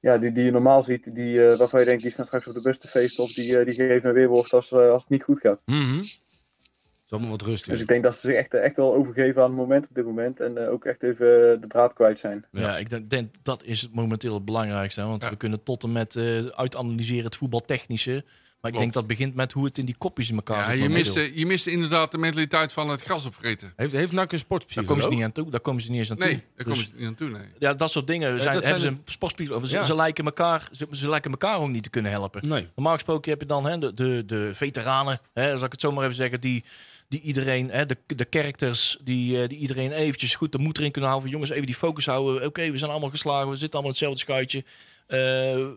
ja, die, die je normaal ziet, die, eh, waarvan je denkt die staan straks op de bus te feesten of die, eh, die geven een weerwoord als, eh, als het niet goed gaat. Het is allemaal wat rustiger. Dus ik denk dat ze zich echt, echt wel overgeven aan het moment op dit moment en eh, ook echt even de draad kwijt zijn. Ja, ik denk, denk dat is het momenteel het belangrijkste. hè, Want Ja. we kunnen tot en met eh uitanalyseren het voetbaltechnische. Maar ik denk dat het begint met hoe het in die kopjes in elkaar Ja, zit. je momenteel. miste, je miste inderdaad de mentaliteit van het gras opvreten. Heeft, heeft NAC een Daar sportpsycholoog? komen ze niet aan toe. Daar komen ze niet eens aan toe. Nee, daar komen Dus, ze niet aan toe, nee. ja, dat soort dingen zijn, dat hebben zijn ze een sportpsycholoog. Ze, Ja. ze, lijken elkaar, ze, ze lijken elkaar ook niet te kunnen helpen. Nee. Normaal gesproken heb je dan hè, de, de, de veteranen, hè, zal ik het zo maar even zeggen, die, die iedereen, hè, de, de characters, die, eh, die iedereen eventjes goed de moed erin kunnen houden. Van, jongens, even die focus houden. Oké, we zijn allemaal geslagen, we zitten allemaal in hetzelfde schuitje. Eh,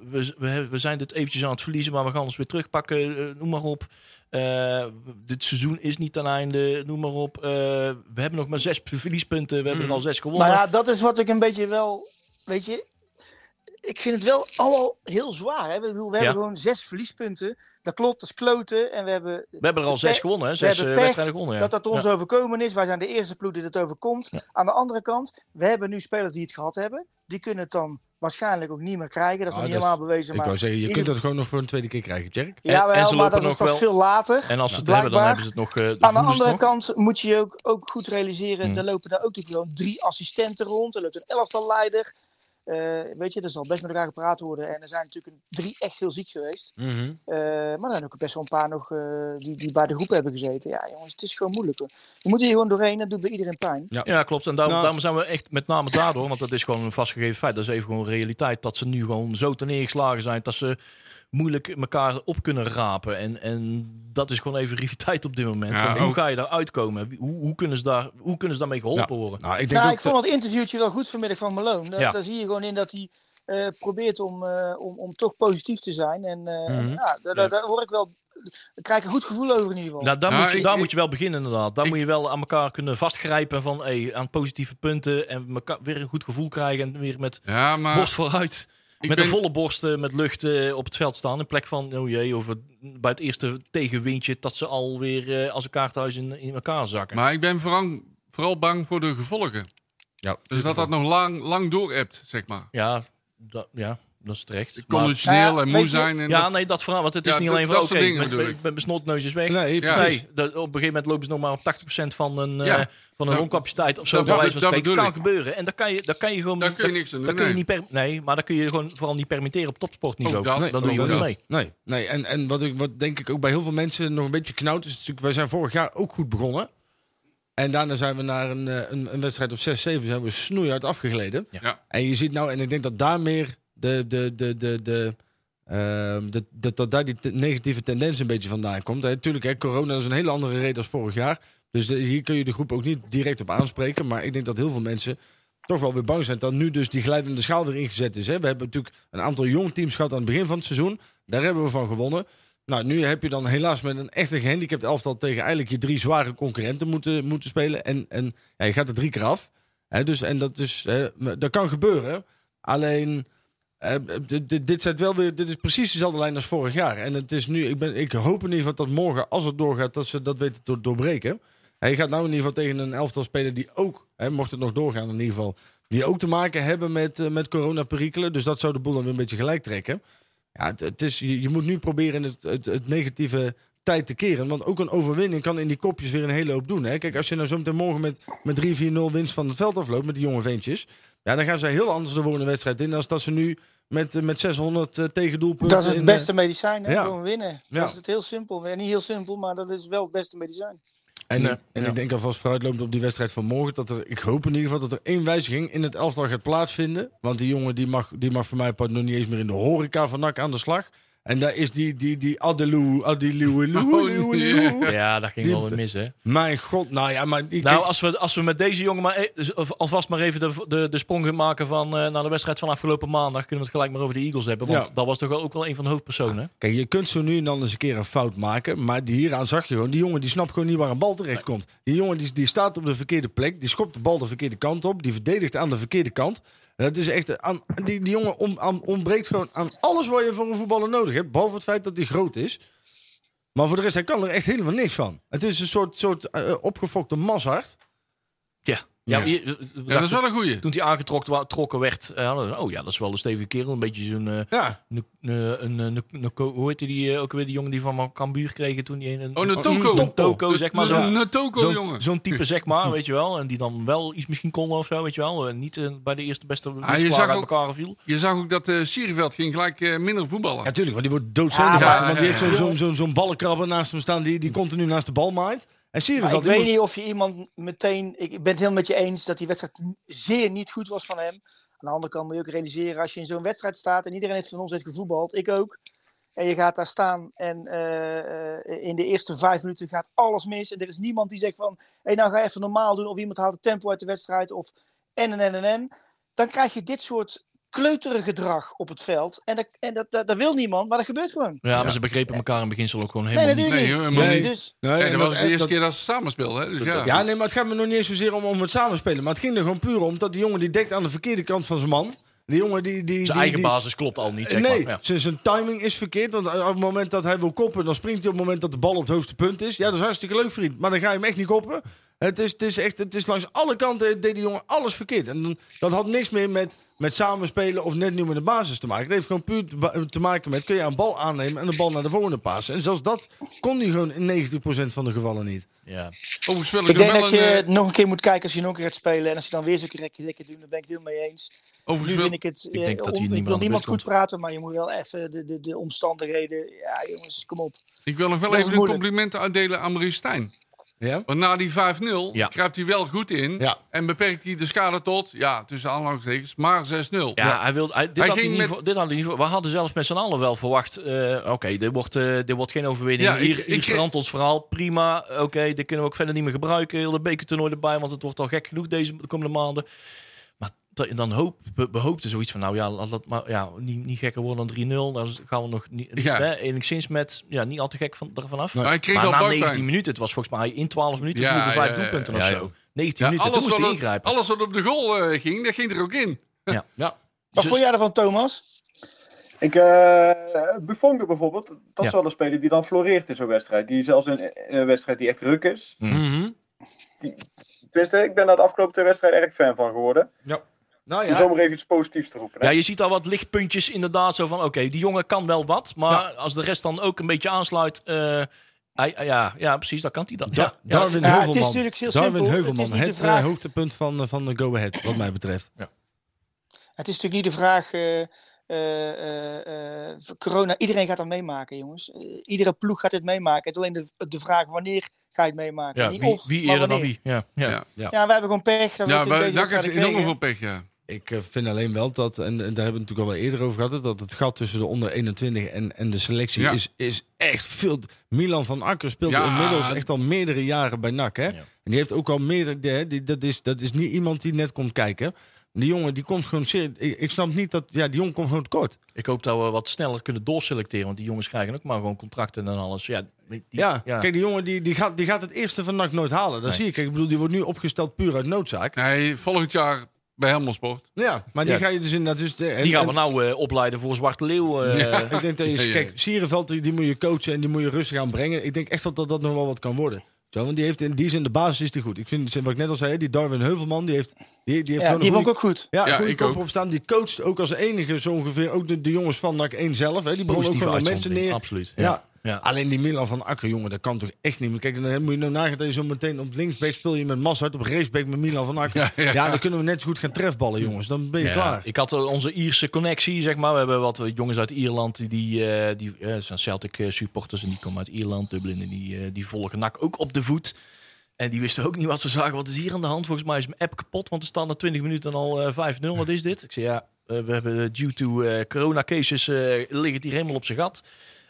we, we, hebben- we zijn dit eventjes aan het verliezen, maar we gaan ons weer terugpakken. eh, noem maar op. Eh, dit seizoen is niet ten einde, noem maar op. Eh, we hebben nog maar zes verliespunten, we hebben er al zes gewonnen. Maar ja, dat is wat ik een beetje wel, weet je, ik vind het wel allemaal heel zwaar. Hè? Ik bedoel, we Ja. hebben gewoon zes verliespunten. Dat klopt, dat is kloten. En we hebben, we hebben er al zes gewonnen, hè? we zes hebben pech wedstrijden gewonnen. Ja. dat dat ons Ja. overkomen is. Wij zijn de eerste ploeg die het overkomt. Aan de andere kant, we hebben nu spelers die het gehad hebben. Die kunnen het dan waarschijnlijk ook niet meer krijgen. Dat is Ah, nog niet helemaal bewezen. Ik Maar wou zeggen, je kunt dat gewoon nog voor een tweede keer krijgen, Jerk. Ja, En- wel, en ze maar lopen dat is nog pas wel- veel later. En als ze het Blijkbaar. hebben, dan hebben ze het nog. eh, Aan de andere nog. kant moet je ook, ook goed realiseren, Mm. er lopen daar ook natuurlijk wel drie assistenten rond. Er loopt een elftalleider. Eh weet je, er zal best met elkaar gepraat worden. En er zijn natuurlijk een- drie echt heel ziek geweest. Mhm. Eh, maar er zijn ook best wel een paar nog eh, die, die bij de groep hebben gezeten. Ja, jongens, het is gewoon moeilijk. Hoor. Je moet hier gewoon doorheen, dat doet bij iedereen pijn. Ja, klopt. En daarom, Nou- daarom zijn we echt met name daardoor, want dat is gewoon een vastgegeven feit. Dat is even gewoon realiteit. Dat ze nu gewoon zo ten neergeslagen zijn dat ze moeilijk elkaar op kunnen rapen. En, en dat is gewoon even realiteit op dit moment. Ja, hoe ga je daar uitkomen? Hoe, hoe, kunnen ze daar, hoe kunnen ze daarmee geholpen worden? Nou, ik denk Nou, ook ik vond het interviewtje wel goed vanmiddag van Malone. Daar, Ja. daar zie je gewoon in dat hij eh, probeert om, eh, om, om toch positief te zijn. En eh, Mhm. ja, daar, daar, daar hoor ik wel. Daar krijg ik een goed gevoel over in ieder geval. Nou, daar Nou, moet je, ik- daar ik- moet je wel beginnen inderdaad. Daar ik- moet je wel aan elkaar kunnen vastgrijpen van hey, aan positieve punten. En elkaar weer een goed gevoel krijgen. En weer met Ja, maar borst vooruit Ik met ben- een volle borst met lucht eh, op het veld staan. In plek van, oh jee, over, bij het eerste tegenwindje dat ze alweer eh als een kaarthuis in, in elkaar zakken. Maar ik ben vooral, vooral bang voor de gevolgen. Ja. Dus dat dat nog lang, lang door hebt, zeg maar. Ja, dat, ja, dat is terecht. Conditioneel ja, en moe zijn. En ja, dat- nee, dat verhaal. Want het is Ja, niet dat- alleen van, dat oké, met mijn snotneus is weg. Nee. Nee, dat, op een gegeven moment lopen ze nog maar op 80% van een, eh, van een longcapaciteit of zo. dat kan gebeuren. En daar kan je, daar kan je gewoon... Daar kun je niks aan doen, niet per, nee, maar daar kun je gewoon vooral niet permitteren op topsportniveau. Ook dat. dan doe je niet mee. Nee, nee. En, en wat, ik, wat denk ik ook bij heel veel mensen nog een beetje knauwt, is natuurlijk, wij zijn vorig jaar ook goed begonnen. En daarna zijn we naar een, eh, een, een wedstrijd of 6, 7 zijn we snoeihard afgegleden. Ja. En je ziet nou, en ik denk dat daar meer de, de, de, de, de, ehm, dat, dat daar die negatieve tendens een beetje vandaan komt. Natuurlijk, hè, corona is een hele andere reden als vorig jaar. Dus hier kun je de groep ook niet direct op aanspreken. Maar ik denk dat heel veel mensen toch wel weer bang zijn dat nu dus die glijdende schaal weer ingezet is. Hè. We hebben natuurlijk een aantal jong teams gehad aan het begin van het seizoen. Daar hebben we van gewonnen. Nou, nu heb je dan helaas met een echte gehandicapt elftal tegen eigenlijk je drie zware concurrenten moeten, moeten spelen. En, en ja, je gaat er drie keer af. Hè, dus, en dat, is, hè, dat kan gebeuren. Alleen, dit, dit, dit, wel dit is precies dezelfde lijn als vorig jaar. En het is nu, ik, ben, ik hoop in ieder geval dat morgen, als het doorgaat, dat ze dat weten te doorbreken. Hè, je gaat nou in ieder geval tegen een elftal spelen die ook, hè, mocht het nog doorgaan in ieder geval, die ook te maken hebben met, eh, met coronaperikelen. Dus dat zou de boel dan weer een beetje gelijk trekken. Ja, het, is, je, je moet nu proberen het, het, het negatieve tijd te keren. Want ook een overwinning kan in die kopjes weer een hele hoop doen. Hè? Kijk, als je nou zo meteen morgen met, met 3-4-0 winst van het veld afloopt met die jonge ventjes. Ja, dan gaan ze heel anders de volgende wedstrijd in. Dan dat ze nu met, eh, met 600 eh, tegendoelpunten... Dat is het in, eh, beste medicijn, hè? ja. Gewoon winnen. Ja. Dat is het heel simpel. Ja, niet heel simpel, maar dat is wel het beste medicijn. En, en ja. ik denk alvast vooruitlopend op die wedstrijd van morgen. Dat er, ik hoop in ieder geval dat er één wijziging in het elftal gaat plaatsvinden. Want die jongen die mag, die mag voor mij part nog niet eens meer in de horeca van NAC aan de slag. En daar is die, die, die Adelou, Adelou, Adelou, Oh, Adelou. Ja, dat ging Die- wel weer mis, hè? Mijn god, nou ja, maar... Ik, Nou, als we, als we met deze jongen maar e- dus of- alvast maar even de, de, de sprong gaan maken van, eh, naar de wedstrijd van afgelopen maandag, kunnen we het gelijk maar over de Eagles hebben. Want Ja. dat was toch wel ook wel een van de hoofdpersonen. Kijk, je kunt zo nu en dan eens een keer een fout maken. Maar die hieraan zag je gewoon. Die jongen die snapt gewoon niet waar een bal terecht komt. Die jongen die, die staat op de verkeerde plek. Die schopt de bal de verkeerde kant op. Die verdedigt aan de verkeerde kant. Dat is echt, aan, die, die jongen ontbreekt gewoon aan alles wat je voor een voetballer nodig hebt. Behalve het feit dat hij groot is. Maar voor de rest, hij kan er echt helemaal niks van. Het is een soort, soort eh, opgefokte mashart. Ja. Ja, Ja. je- we Ja, dat is wel een goeie. Toen hij aangetrokken werd, eh, oh ja, dat is wel een stevige kerel. Een beetje zo'n, eh, Ja, een, een- hoe heet die eh, ook weer, die jongen die van Cambuur kregen toen die een, Oh, een toko. een toko, zeg maar. Zo'n Een toko, zo'n- jongen. zo'n type, zeg maar, weet je wel. En die dan wel iets misschien kon of zo, weet je wel. En niet eh, bij de eerste beste je winstvaart zag uit ook- elkaar viel. Je zag ook dat eh Sierveld ging gelijk eh, minder voetballen. natuurlijk, want die wordt ja, want die heeft zo'n zo'n ballenkrabber naast hem staan die, die continu naast de bal maait. En ik weet niet of je iemand meteen... Ik ben het helemaal met je eens dat die wedstrijd zeer niet goed was van hem. Aan de andere kant moet je ook realiseren, als je in zo'n wedstrijd staat... en iedereen heeft van ons heeft gevoetbald, ik ook... En je gaat daar staan en eh, eh, in de eerste vijf minuten gaat alles mis. En er is niemand die zegt van, hé, hey, nou ga even normaal doen. Of iemand haalt het tempo uit de wedstrijd. Of en en en en. Dan krijg je dit soort kleutere gedrag op het veld. En, dat, en dat, dat, dat wil niemand, maar dat gebeurt gewoon. Ja, maar ze begrepen elkaar in beginsel ook gewoon Nee, helemaal niet. Nee, helemaal Dus- niet. Dus, Nee, Nee, en dat was de eerste dat- keer dat ze samen speelden. Hè? Dus ja. Ja, nee, maar het gaat me nog niet eens zozeer om, om het samenspelen. Maar het ging er gewoon puur om dat die jongen die dekt aan de verkeerde kant van zijn man. Die jongen die... die Zijn die, eigen die- basis klopt al niet, zeg nee, maar. Ja. zijn- zijn timing is verkeerd. Want op het moment dat hij wil koppen, dan springt hij op het moment dat de bal op het hoogste punt is. Ja, dat is hartstikke leuk, vriend. Maar dan ga je hem echt niet koppen. Het is, het is echt, het is langs alle kanten deed die jongen alles verkeerd. En dan- dat had niks meer met, met samenspelen of net nu met de basis te maken. Het heeft gewoon puur te, maken met, kun je een bal aannemen en de bal naar de volgende passen. En zelfs dat kon hij gewoon in 90% van de gevallen niet. Ja. Overigens wil ik, ik denk wel dat je een, het nog een keer moet kijken als je nog een keer gaat spelen. En als je dan weer zo'n rekje rekje doet, dan ben ik het helemaal mee eens. eh, Nu overigens wil, vind ik het. Ik denk eh, om- ik wil niemand goed praten, maar je moet wel even de, de, de omstandigheden. Ja, jongens, kom op. ik wil nog wel Dat even een moeilijk. compliment uitdelen aan Maurice Stijn. Ja? Want na die 5-0 Ja. kruipt hij wel goed in. Ja. En beperkt hij de schade tot, ja, tussen aanhalingstekens, maar 6-0. Ja, hij wilde. Hij, dit, Hij had hij ging niet met- voor- dit had hij niet voor- We hadden zelfs met z'n allen wel verwacht. eh, Oké, dit, wordt, eh, dit wordt geen overwinning. Ik- hier ik hier ons verhaal. Prima. Oké, dit kunnen we ook verder niet meer gebruiken. Heel de bekertoernooi erbij, want het wordt al gek genoeg deze de komende maanden. Dan hoop, we, we hoopten zoiets van, nou ja, laat dat maar ja, niet, niet gekker worden dan 3-0. Dan gaan we nog niet, Ja. hè, enigszins met, ja, niet al te gek van, ervan af. Maar hij kreeg maar al na buikpijn. 19 minuten, het was volgens mij in 12 minuten Ja, vijf ja, ja, doelpunten ja, of ja. zo. 19 Ja, minuten, toen alles, moest hij wat op, ingrijpen. alles wat op de goal eh, ging, dat ging er ook in. Ja. Wat Dus- vond jij ervan, Thomas? Ik, eh Buffon bijvoorbeeld, dat Ja. is wel een speler die dan floreert in zo'n wedstrijd. Die zelfs in, in een wedstrijd die echt ruk is. Tenminste, ik ben daar de afgelopen twee wedstrijden erg fan van geworden. Nou Om ja, zomaar even iets positiefs te roepen. hè. Ja, je ziet al wat lichtpuntjes inderdaad. Zo van, oké, die jongen kan wel wat. Maar als de rest dan ook een beetje aansluit... eh, hij, ja, ja, precies, dan kan hij dat. Da- Ja, ja. Darwin Ja, het is Heuvelman. natuurlijk heel Darwin simpel. Heuvelman, Het is niet het vraag- eh, hoogtepunt van, eh, van de Go Ahead, wat mij betreft. Het is natuurlijk niet de vraag. eh, eh, eh, eh, voor corona, iedereen gaat dat meemaken, jongens. Iedere ploeg gaat dit meemaken. Het is alleen de, de vraag wanneer ga je het meemaken. Ja, Niet wie, of, wie maar eerder dan wie? Ja, ja. Ja. Ja, wij hebben gewoon pech. Dat we Ja, in NAC heeft wedstrijd enorm veel pech, ja. Ik eh, vind alleen wel dat, en, daar hebben we het natuurlijk al wel eerder over gehad, dat het gat tussen de onder 21 en, en de selectie Ja. is, is echt veel. Milan van Akker speelt Ja. inmiddels echt al meerdere jaren bij NAC. Hè? En die heeft ook al meerdere. hè, Die, dat, is, dat is niet iemand die net komt kijken. Die jongen die komt gewoon zeer. Ik, ik snap niet dat. Ja, die jongen komt gewoon tekort. Ik hoop dat we wat sneller kunnen doorselecteren. Want die jongens krijgen ook maar gewoon contracten en alles. Ja, die- Ja, ja. kijk, die jongen die, die, gaat, die gaat het eerste van NAC nooit halen. Dat Nee. zie. Kijk, ik bedoel, die wordt nu opgesteld puur uit noodzaak. Nee, volgend jaar bij Helmond Sport. Ja, maar die Ja. ga je dus in. Dat is de, en- die gaan en- we nou eh, opleiden voor Zwarte Leeuw. eh. Ja. Ik denk dat je, Ja, ja, ja. kijk, Sierenveld die, die moet je coachen en die moet je rustig aan brengen. Ik denk echt dat dat, dat nog wel wat kan worden. Zo, want die heeft in die zin de basis is die goed. Ik vind, wat ik net al zei, die Darwin Heuvelman, die heeft, die, die heeft Ja, die goede, ook goed. ja, Ja, ik ook. op staan. Die coacht ook als enige zo ongeveer ook de, de jongens van NAC 1 zelf. Hè. Die begonnen ook met mensen neer. absoluut. Ja. Ja. Alleen die Milan van Akker, jongen, dat kan toch echt niet meer. Kijk, dan moet je nou nagaan dat je zo meteen op linksback speel je met Massart, op rechtsback met Milan van Akker. Ja, Ja, ja. dan kunnen we net zo goed gaan trefballen, jongens. Dan ben je Ja, klaar. Ik had eh, onze Ierse connectie, zeg maar. We hebben wat jongens uit Ierland, die, eh, die eh, zijn Celtic supporters en die komen uit Ierland, Dublin. En die, eh, die volgen NAC ook op de voet. En die wisten ook niet wat ze zagen. Wat is hier aan de hand? Volgens mij is mijn app kapot, want er staan na 20 minuten al eh 5-0. Wat is dit? Ik zei ja, eh, we hebben due to eh, corona cases eh ligt het hier helemaal op zijn gat.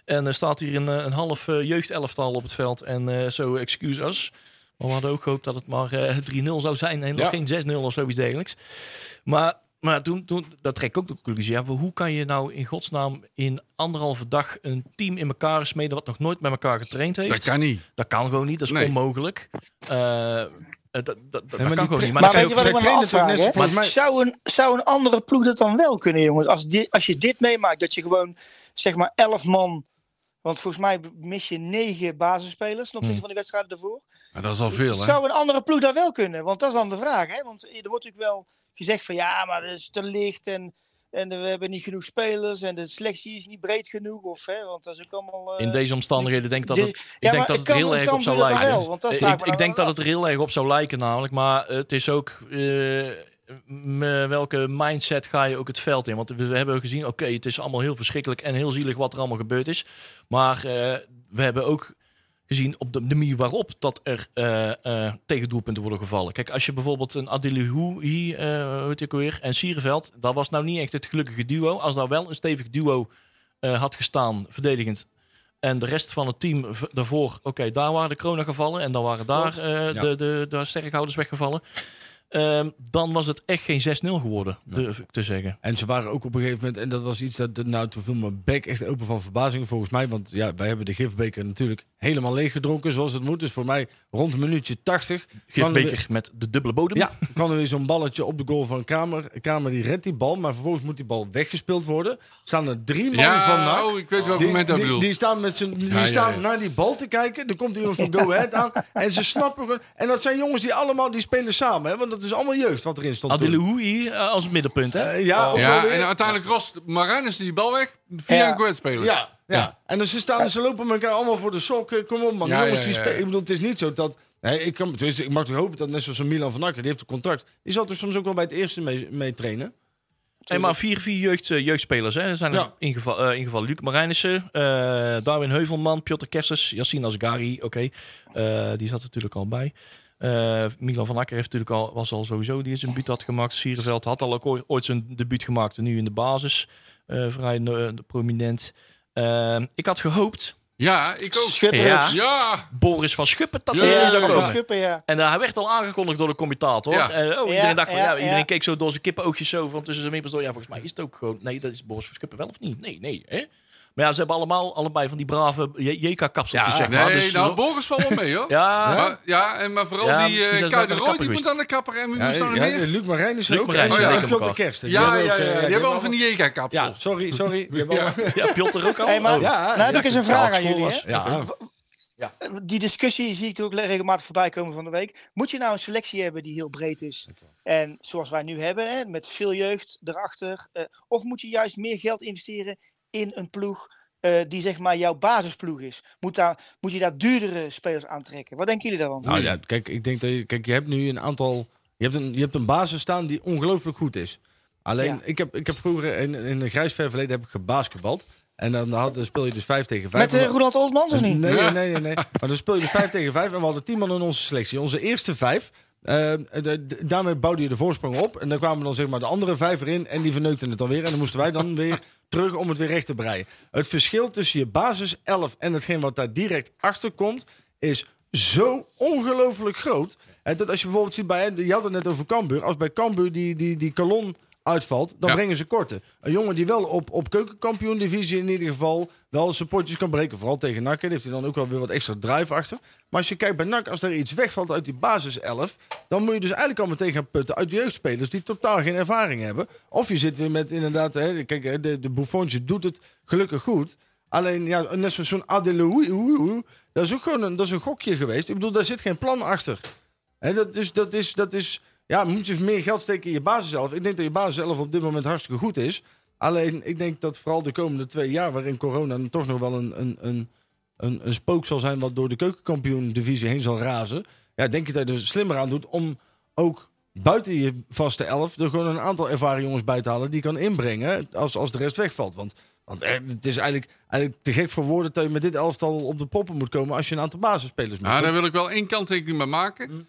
En er staat hier een, eh, een half eh, jeugdelftal op het veld. En eh, zo, excuse us. Maar we hadden ook gehoopt dat het maar eh 3-0 zou zijn en nog Ja. geen 6-0 of zoiets dergelijks. Maar, maar toen, toen, dat trek ik ook de conclusie. Ja, hoe kan je nou in godsnaam in anderhalve dag een team in elkaar smeden wat nog nooit met elkaar getraind heeft? Dat kan niet. Dat kan gewoon niet, dat is Nee. onmogelijk. Eh, eh, dat dat, dat, dat maar kan gewoon niet. Maar, Maar weet je wat ik me afvraag? mij- Zou, een, zou een andere ploeg dat dan wel kunnen, jongens? Als, dit, als je dit meemaakt, dat je gewoon zeg maar 11 man. Want volgens mij mis je negen basisspelers ten opzichte van die wedstrijden daarvoor. Maar dat is al veel, hè? Zou een andere ploeg dat wel kunnen? Want dat is dan de vraag. Hè? Want er wordt natuurlijk wel gezegd van ja, maar het is te licht en, en we hebben niet genoeg spelers en de selectie is niet breed genoeg. Of, hè? Want dat is ook allemaal. eh, in deze omstandigheden denk ik dat het, ik Ja, denk dat het kan- heel erg op zou lijken. wel? Want dat vraag ik, denk dat het er heel erg op zou lijken namelijk. Maar het is ook m- welke mindset ga je ook het veld in. Want we, we hebben gezien, oké, het is allemaal heel verschrikkelijk en heel zielig wat er allemaal gebeurd is. Maar we hebben ook gezien op de, de manier waarop dat er eh eh tegendoelpunten worden gevallen. Kijk, als je bijvoorbeeld een Adilihu hier, eh hoe heet ook weer, en Sierenveld, dat was nou niet echt het gelukkige duo. Als daar wel een stevig duo had gestaan, verdedigend, en de rest van het team daarvoor, oké, daar waren de kronen gevallen en dan waren daar eh, de, de, de sterkhouders weggevallen. Ehm, dan was het echt geen 6-0 geworden, durf ik te zeggen. En ze waren ook op een gegeven moment, en dat was iets dat, nou, toen viel mijn bek echt open van verbazing volgens mij. Want ja, wij hebben de gifbeker natuurlijk helemaal leeg gedronken zoals het moet. Dus voor mij rond een minuutje 80. kwam er weer- Gifbeker met de dubbele bodem. Ja, kwam er weer zo'n balletje op de goal van Kamer. Kamer die redt die bal, maar vervolgens moet die bal weggespeeld worden. Staan er drie man van Ja, NAC. oh, ik weet welk Die, moment dat die, die staan, met z'n, die Ja, staan ja. naar die bal te kijken. Er komt iemand van Go Ahead aan. En ze snappen. En dat zijn jongens die allemaal die spelen samen. Hè, want dat is allemaal jeugd wat erin stond. hier eh, als middenpunt, hè? Eh, ja, Ja, en uiteindelijk rost Marinus die bal weg via Ja. een kwijtspeler. Ja, ja. En dan ze staan en ze lopen elkaar allemaal voor de sok. Eh, Kom op man, Ja, jongens die spelen. Ik bedoel, het is niet zo dat... Nee, ik, kan, ik mag toch hopen dat net zoals Milan van Akker, die heeft een contract. Die zal toch soms ook wel bij het eerste mee, mee trainen? Nee, maar vier, vier jeugd, jeugdspelers hè. Er zijn er Ja. ingeval, eh, ingeval Luc Marijnissen, eh, Darwin Heuvelman, Piotr Kersters, Yassine Asgari, oké. Eh, die zat er natuurlijk al bij. Eh, Milan van Akker heeft natuurlijk al, was al sowieso die zijn debuut had gemaakt. Sierenveld had al ook ooit- ooit zijn debuut gemaakt. En nu in de basis. eh, vrij eh, prominent. Ik had gehoopt, Ja, ik ook. Schitterend. Ja. Ja, Boris van Schuppen, dat Ja, dat komen. was Schuppen, ja. En uh, hij werd al aangekondigd door de commentator. Ja. En, oh, Ja, iedereen dacht van, ja, ja, iedereen ja. keek zo door zijn kippenoogjes zo van tussen zijn wimpers door. Ja, volgens mij is het ook gewoon... Nee, dat is Boris van Schuppen wel of niet? Nee, nee, hè? Maar ja, ze hebben allemaal allebei van die brave JK-kapseltjes, Ja, zeg maar. Nee, Dus nou, zo- Boris valt wel mee, hoor. ja, Maar, ja, en, maar vooral Ja, die uh, Roy, kapper die moet aan de kapper en wie Ja, moest nou nog ja, meer? Luc Marijn is er Luc ook. Marijn en, is er en. Piotr Kersten. Ja, ja, ook, ja, eh, die hebben al van die JK-kapsels. Ja, sorry, sorry. Ja. ja, Piotr ook al. Oh. Ja, Nou heb ja, ik eens een vraag aan jullie. Hè? Ja. Die discussie zie ik ook regelmatig voorbij komen van de week. Moet je nou een selectie hebben die heel breed is? En zoals wij nu hebben, hè, met veel jeugd erachter. eh, of moet je juist meer geld investeren in een ploeg eh, die zeg maar jouw basisploeg is? Moet, daar, moet je daar duurdere spelers aantrekken? Wat denken jullie daarvan? Nou ja, kijk, ik denk dat je, kijk, je hebt nu een aantal. Je hebt een, je hebt een basis staan die ongelooflijk goed is. Alleen, Ja. ik, heb, ik heb vroeger in, in een grijs ver verleden heb ik gebasketbald. En dan, had, dan speel je dus 5 tegen 5. Met uh, Roland Olsmans of niet? Nee, nee, nee, nee. Maar dan speel je dus 5 tegen 5. En we hadden 10 man in onze selectie. Onze eerste vijf. Eh, de- daarmee bouwde je de voorsprong op. En dan kwamen dan zeg maar de andere vijf erin. En die verneukten het alweer. En dan moesten wij dan weer terug om het weer recht te breien. Het verschil tussen je basis 11 en hetgeen wat daar direct achter komt. Is zo ongelooflijk groot. En dat als je bijvoorbeeld ziet bij. Je had het net over Cambuur. Als bij Cambuur die, die, die kolon uitvalt, dan Ja. brengen ze korte. Een jongen die wel op, op keukenkampioen divisie in ieder geval wel zijn potjes kan breken. Vooral tegen NAC. hè, heeft hij dan ook wel weer wat extra drive achter. Maar als je kijkt bij NAC, als er iets wegvalt uit die basis 11, dan moet je dus eigenlijk al meteen gaan putten uit jeugdspelers die totaal geen ervaring hebben. Of je zit weer met inderdaad, hè, kijk, de, de doet het gelukkig goed. Alleen, ja, net zoals zo'n Adeloui, dat is ook gewoon een, dat is een gokje geweest. Ik bedoel, daar zit geen plan achter. Hè, dat, is, dat, is, dat is, ja, moet je meer geld steken in je basis zelf. Ik denk dat je basis zelf op dit moment hartstikke goed is. Alleen, ik denk dat vooral de komende twee jaar, waarin corona dan toch nog wel een, een, een, een, een spook zal zijn wat door de keukenkampioen-divisie heen zal razen. Ja, denk ik dat je er slimmer aan doet om ook buiten je vaste elf er gewoon een aantal ervaren jongens bij te halen die je kan inbrengen als, als de rest wegvalt. Want, want eh, het is eigenlijk, eigenlijk te gek voor woorden dat je met dit elftal op de poppen moet komen als je een aantal basisspelers mist. Nou, daar wil ik wel één kanttekening bij maken.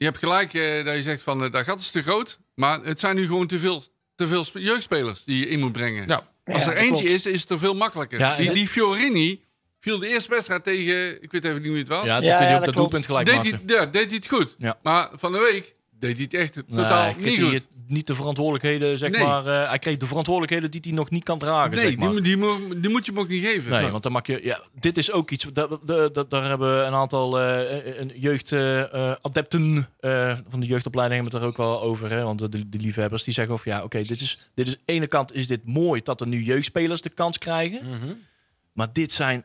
Je hebt gelijk eh, dat je zegt van eh, dat gat is te groot. Maar het zijn nu gewoon te veel, te veel spe- jeugdspelers die je in moet brengen. Ja. Als er eentje klopt. is, is het er veel makkelijker. Ja, die, het- die Fiorini viel de eerste wedstrijd tegen, ik weet even niet hoe het was. Ja, dat Ja, hij ja, op dat doelpunt gelijk deed, maakte. hij, ja, deed hij het goed. Ja. Maar van de week deed hij het echt totaal niet goed. Niet de verantwoordelijkheden, zeg Nee. maar. eh, hij kreeg de verantwoordelijkheden die hij nog niet kan dragen, Nee, zeg maar. die, die, moet- die moet je hem ook niet geven. Nee, want dan mag je. Ja, dit is ook iets. da- da- da- daar hebben een aantal eh, een jeugdadepten van de jeugdopleiding hebben het er ook al over. Hè, want de, de liefhebbers die zeggen of ja, oké, dit is dit is ene kant is dit mooi dat er nu jeugdspelers de kans krijgen, Mhm. maar dit zijn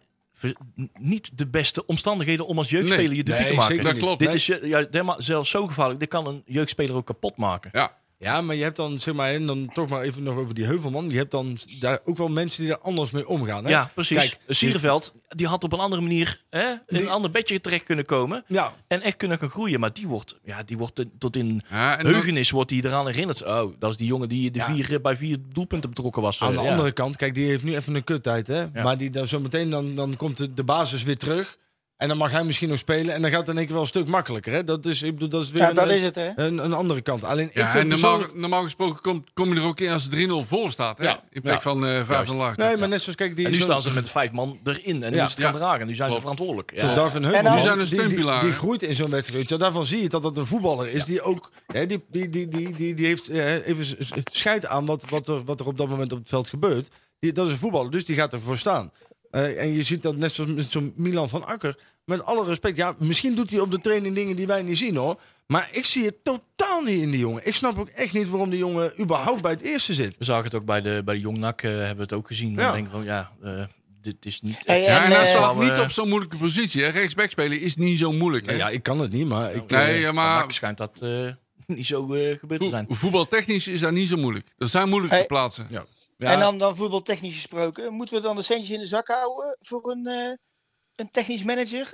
niet de beste omstandigheden om als jeugdspeler Nee. je debuut Nee, te maken. zeker Dat klopt. Dit Nee. is ja, helemaal- zelfs zo gevaarlijk. Dit kan een jeugdspeler ook kapot maken. Ja. Ja, maar je hebt dan, zeg maar, en dan toch maar even nog over die Heuvelman. Je hebt dan daar ook wel mensen die er anders mee omgaan. Hè? Ja, precies. Kijk, Sierenveld, die had op een andere manier hè, in Die- een ander bedje terecht kunnen komen. Ja, En echt kunnen gaan groeien. Maar die wordt, ja, die wordt eh, tot in Ja, dan- heugenis wordt die eraan herinnerd. Oh, dat is die jongen die de Ja. vier, eh, bij vier doelpunten betrokken was. aan eh, de ja. andere kant, kijk, die heeft nu even een kuttijd, hè. Ja. Maar die dan zometeen, dan, dan komt de, de basis weer terug. En dan mag hij misschien nog spelen. En dan gaat het in één keer wel een stuk makkelijker, hè. Dat is, ik bedoel, dat is weer Ja, een, is het, hè? een, een andere kant. Alleen, ik Ja, vind en persoonlijk- normaal, normaal gesproken kom, kom je er ook in als het 3-0 voor staat. Hè? Ja. In plek Ja. van eh 5 0 achter. Nee, maar net zoals, kijk, die... En nu zo- staan ze met vijf man erin. En nu Ja. is het gaan Ja. dragen. En nu zijn ze verantwoordelijk. Ja. Darwin Die zijn een die- die- groeit in zo'n wedstrijd. weet je. Daarvan zie je dat dat een voetballer is die ook... Hè, die, die, die, die, die, die heeft eh, even scheid aan wat, wat, er, wat er op dat moment op het veld gebeurt. Die, dat is een voetballer, dus die gaat ervoor staan. Eh, en je ziet dat net zoals met zo'n Milan van Akker. Met alle respect, ja, misschien doet hij op de training dingen die wij niet zien hoor. Maar ik zie het totaal niet in die jongen. Ik snap ook echt niet waarom die jongen überhaupt bij het eerste zit. We zagen het ook bij de, bij de Jongnak. eh hebben we het ook gezien. Ja. Dan denk ik van, ja, eh, dit is niet... Hey, Ja, en hij staat niet op zo'n moeilijke positie. Hè? Rechtsback spelen is niet zo moeilijk. Hè? Ja, ik kan het niet, maar ik... nee, ja, Maar schijnt dat eh, niet zo gebeurd te zijn. vo- voetbaltechnisch is dat niet zo moeilijk. Er zijn moeilijke Hey. plaatsen. ja. En dan, dan voetbaltechnisch gesproken, moeten we dan de centjes in de zak houden voor een, eh, een technisch manager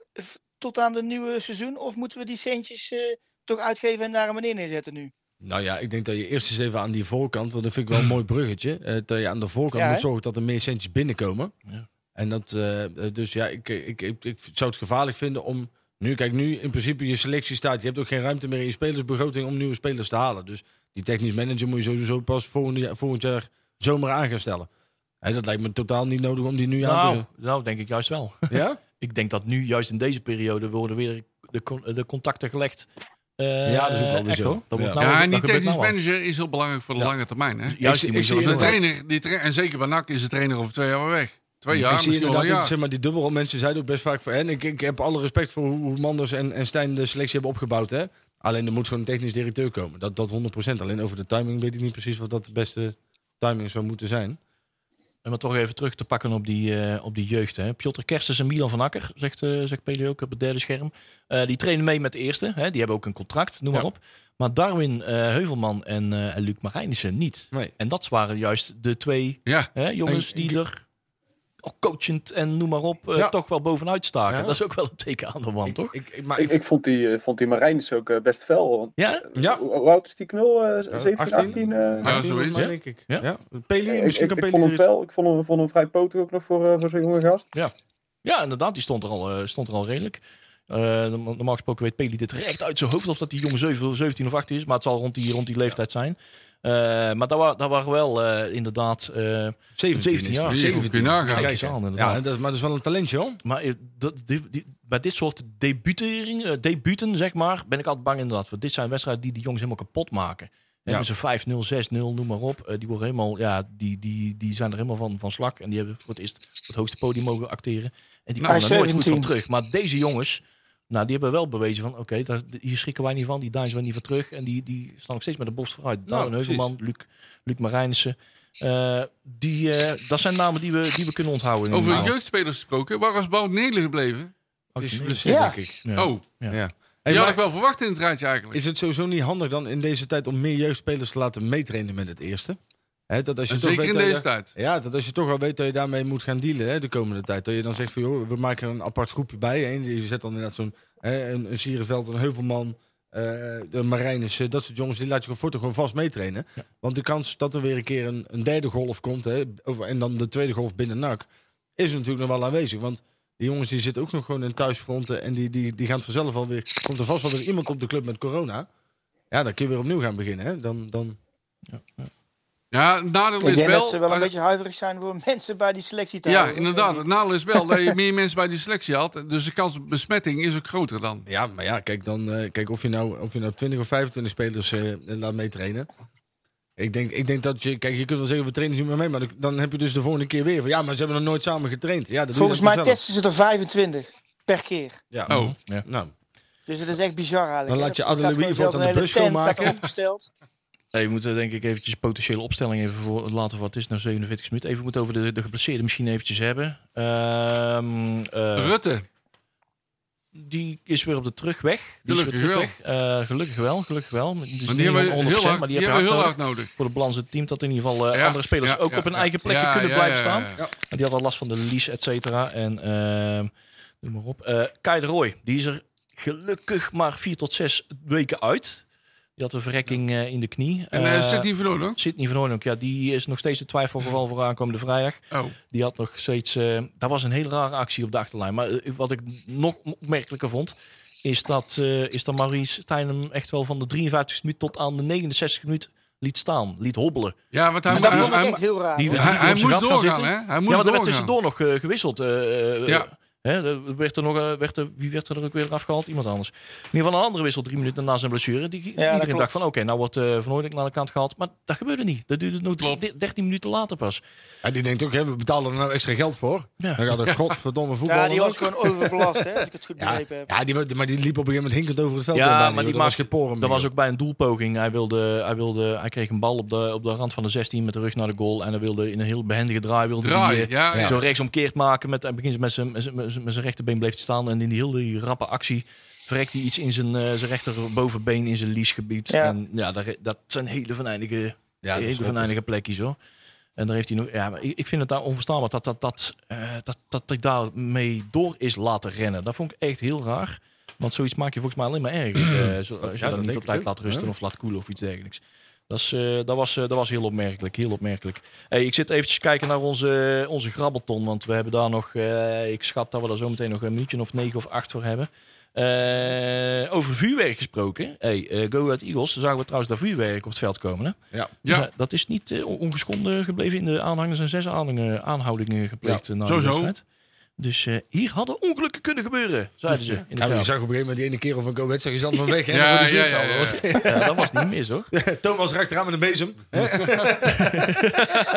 tot aan de nieuwe seizoen? Of moeten we die centjes eh, toch uitgeven en daar een meneer neerzetten nu? Nou ja, ik denk dat je eerst eens even aan die voorkant, want dat vind ik wel een mooi bruggetje. eh, dat je aan de voorkant Ja, moet zorgen dat er meer centjes binnenkomen. Ja. En dat, dus ja, ik, ik, ik, ik zou het gevaarlijk vinden om. Nu, kijk, nu in principe je selectie staat. Je hebt ook geen ruimte meer in je spelersbegroting om nieuwe spelers te halen. Dus die technisch manager moet je sowieso pas volgend jaar, volgend jaar zomer aan gaan stellen. Dat lijkt me totaal niet nodig om die nu aan Nou, nou, denk ik juist wel. te. Ja? ik denk dat nu, juist in deze periode, worden weer de, con- de contacten gelegd. Eh, Ja, dat is ook wel weer zo. Dat Ja. nou- ja, dat en die technisch nou manager is heel belangrijk voor de Ja. lange termijn. Hè? Juist, Ik- die moet ik De trainer, die tra- en zeker bij NAC is de trainer over twee jaar weer weg. Twee jaar, ik misschien inderdaad, jaar. zeg maar, die dubbelrol mensen zeiden ook best vaak voor. En ik, ik heb alle respect voor hoe, Manders en, en Stijn de selectie hebben opgebouwd. Hè? Alleen er moet gewoon een technisch directeur komen. Dat, dat 100%. Alleen over de timing weet ik niet precies wat dat de beste timing zou moeten zijn. En maar toch even terug te pakken op die, eh, op die jeugd. Hè. Piotr Kerstens en Milan van Akker, zegt, eh zegt Peli ook op het derde scherm. Eh, die trainen mee met de eerste. Hè. Die hebben ook een contract, noem maar op. Maar Darwin eh, Heuvelman en, eh, Luc Marijnissen niet. Nee. En dat waren juist de twee Ja, hè, jongens En- die er coachend en noem maar op eh, Ja. toch wel bovenuit staken. Ja. Dat is ook wel een teken aan de wand, toch? Ik, ik, maar Ik, ik, ik vond die, eh, vond die Marijnis ook eh, best fel. Want, Ja? ja, hoe, oud is die knul? Eh, 17, 18? 18? eh? Ja, 18 zoiets, volgens mij, ja. denk ik. Ja. Ja. Peli, ik, misschien ik, kan ik vond hem fel. Ik vond hem, vond hem vrij potig ook nog voor, voor zo'n jonge gast. Ja, inderdaad, die stond er al, stond er al redelijk. Eh, norm- normaal gesproken weet Peli dit recht uit zijn hoofd of dat die jongen 7 17 of 18 is. Maar het zal rond die, rond die leeftijd zijn. Eh, maar daar, wa daar waren wel eh, inderdaad eh 17, 17 is jaar. het. Hier, kun je nagaan. Kijk Kijk, eens aan, ja, dat, maar dat is wel een talentje, hoor. Maar dat, die, die- bij dit soort debutering, eh, debuten, zeg maar, ben ik altijd bang inderdaad. Want dit zijn wedstrijden die die jongens helemaal kapot maken. Ja. Hebben ze 5-0, 6-0, noem maar op. Die, worden helemaal, ja, die, die, die zijn er helemaal van, van slak. En die hebben voor het eerst op het hoogste podium mogen acteren. En die Nou, komen er nooit goed van 17. terug. Maar deze jongens, nou, die hebben wel bewezen van... oké, daar hier schrikken wij niet van. Die deinzen we niet van terug. En die, die staan nog steeds met de borst vooruit. Nou, Darwin precies. Heuvelman, Luc, Luc Marijnissen. Eh, die, eh, dat zijn namen die we, die we kunnen onthouden. in Over jeugdspelers gesproken. Waar is Bout Nelen gebleven? Oh, Die is nee. geblesseerd, Ja. denk ik. Ja. Oh, Ja. Ja. die Hey, had maar ik wel verwacht in het rijtje eigenlijk. Is het sowieso niet handig dan in deze tijd om meer jeugdspelers te laten meetrainen met het eerste? Hè, dat als je En toch zeker weet in dat je- deze tijd. Ja, dat als je toch al weet dat je daarmee moet gaan dealen hè, de komende tijd. Dat je dan zegt van joh, we maken er een apart groepje bij. Hè. Je zet dan inderdaad zo'n hè, een, een Sierenveld, een Heuvelman, eh de Marijnissen, dat soort jongens, die laat je gewoon voor gewoon vast meetrainen. Want de kans dat er weer een keer een, een derde golf komt, hè, over- en dan de tweede golf binnen NAC, is natuurlijk nog wel aanwezig. Want die jongens die zitten ook nog gewoon in thuisfronten en die, die, die gaan het vanzelf alweer. Komt er vast wel weer iemand op de club met corona. Ja, dan kun je weer opnieuw gaan beginnen. Hè. Dan, dan, Ja, het nadeel Ik is denk wel... dat ze wel een beetje huiverig zijn voor mensen bij die selectie te Ja, houden. inderdaad. Het nadeel is wel dat je meer mensen bij die selectie had. Dus de kans op besmetting is ook groter dan. Ja, maar ja, kijk, dan, eh, kijk of, je nou, of je nou 20 of 25 spelers eh, laat meetrainen. Ik denk, ik denk dat je, kijk, je kunt wel zeggen, we trainen niet meer mee, maar dan- heb je dus de volgende keer weer van, ja, maar ze hebben nog nooit samen getraind. Ja, dat Volgens mij testen ze er 25 per keer. Ja. Oh. Nou, Dus het is echt bizar eigenlijk. Dan hè. laat je Weaver zelfs aan een de hele bus opgesteld. Nee, we moeten denk ik eventjes potentiële opstelling even voor laten wat is nou 47 minuten. Even moeten over de, de geblesseerde misschien eventjes hebben. Ehm, eh, Rutte. die is weer op de terugweg. Die is weer Gelukkig terugweg. Eh, gelukkig wel, gelukkig wel. Die is Maar niet die hebben we 100%, heel hard, maar die die, hebben heel hard hard nodig voor de balans het team dat in ieder geval eh, Ja, andere spelers ja, ook ja, op hun eigen plekje kunnen blijven staan. En die had al last van de lies, et cetera. En ehm noem maar op. Eh Kai de Roy, die is er gelukkig maar vier tot zes weken uit. Die had een verrekking eh, in de knie. En uh, Eh, Sidney Verloon ook? Sidney van Hoorn ook, ja, die is nog steeds het twijfelgeval voor aankomende vrijdag. Oh. Die had nog steeds. eh dat was een hele rare actie op de achterlijn. Maar eh, wat ik nog opmerkelijker vond. Is dat, eh, is dat Maurice Stijn hem echt wel van de 53 minuut tot aan de 69 minuut liet staan. Liet hobbelen. Ja, want hij, dat hij, hij, heel raar. Die- hoor. die- hij- moest doorgaan, zitten. hè? Hij Ja, moest maar er werd tussendoor nog eh, gewisseld. eh, eh, Ja. Hè, er werd er nog, eh, werd er, wie werd er ook weer afgehaald? Iemand anders. In ieder geval een andere wissel drie minuten na zijn blessure. Die, iedereen dacht van oké, nou wordt eh Van Hooydonk naar de kant gehaald. Maar dat gebeurde niet. Dat duurde nog Klopt. drie- 13 minuten later pas. Ja, die denkt ook, hè, we betalen er nou extra geld voor. Ja. Dan gaat er godverdomme voetbal. Ja, die was gewoon overbelast, hè, als ik het goed ja, begrepen heb. ja, die, maar die liep op een gegeven moment hinkend over het veld. Ja, maar die joh. Dat was maakte- geen porum Dat meer, was ook bij een doelpoging. Hij, wilde, hij, wilde, hij kreeg een bal op de, op de rand van de 16 met de rug naar de goal. En hij wilde in een heel behendige draai. Wilde Draai, die, eh, ja, ja. Zo rechtsomkeerd maken. Met, hij begint met zijn, met zijn, rechterbeen bleef hij staan. En in die hele rappe actie verrekt hij iets in zijn, eh, zijn rechterbovenbeen in zijn liesgebied. Ja. En ja, daar, dat zijn hele venijnige, Ja, dat hele venijnige plekjes hoor. En daar heeft hij nog. Ja, maar ik, ik vind het daar onverstaanbaar dat dat, dat, eh, dat, dat hij daarmee door is laten rennen. Dat vond ik echt heel raar. Want zoiets maak je volgens mij alleen maar erger. eh, als je dat dat niet op tijd laat rusten Ja. of laat koelen of iets dergelijks. Dat, is, eh, dat, was, eh, dat was heel opmerkelijk. Heel opmerkelijk. Hey, ik zit eventjes kijken naar onze, onze grabbelton. Want we hebben daar nog. eh, ik schat dat we daar zo meteen nog een minuutje of negen of acht voor hebben. Eh, over vuurwerk gesproken. Hey, eh Go Ahead Eagles. Daar zagen we trouwens dat vuurwerk op het veld komen. Hè? Ja. Dus, Ja. dat is niet ongeschonden gebleven in de aanhangers en zes aanhoudingen gepleegd eh, na de wedstrijd. Dus eh, hier hadden ongelukken kunnen gebeuren, zeiden ze. In de Ja, maar je zag op een gegeven moment die ene kerel van Go Ahead, zag je zand van weg. hè, Ja, ja, ja, Dat ja. was- Ja, dat was niet mis, hoor. Thomas erachteraan met een bezem.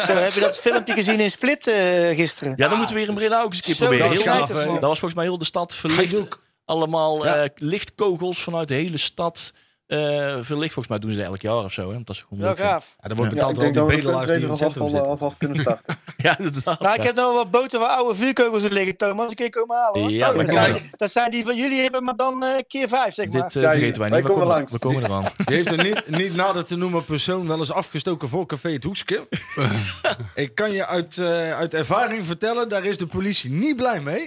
Zo, heb je dat filmpje gezien in Split eh, gisteren? Ja, dan moeten we weer in Breda ook eens een keer Zo, proberen. dat Heel- gaaf. Dat was volgens mij heel de stad verlicht. Allemaal Ja. eh, lichtkogels vanuit de hele stad. Eh verlicht. Volgens mij doen ze dat elk jaar of zo. Hè? Omdat ze gewoon vinden. gaaf. Ja, er wordt Ja, betaald ik door al denk die bedelaars die in beter het centrum zitten. alvast kunnen starten. Ja, inderdaad. Nou, ik ja. heb nog wel wat boten waar oude vuurkogels in liggen, Thomas. Een keer komen halen. Hoor. Ja, Oh, maar dat, zijn, dat zijn die van jullie hebben, maar dan eh, keer vijf, zeg maar. Dit eh, Ja, vergeten wij niet. We komen langs. we komen eraan. Die heeft een niet, niet nader te noemen persoon wel eens afgestoken voor Café Het Hoekske. ik kan je uit, eh, uit ervaring vertellen, daar is de politie niet blij mee.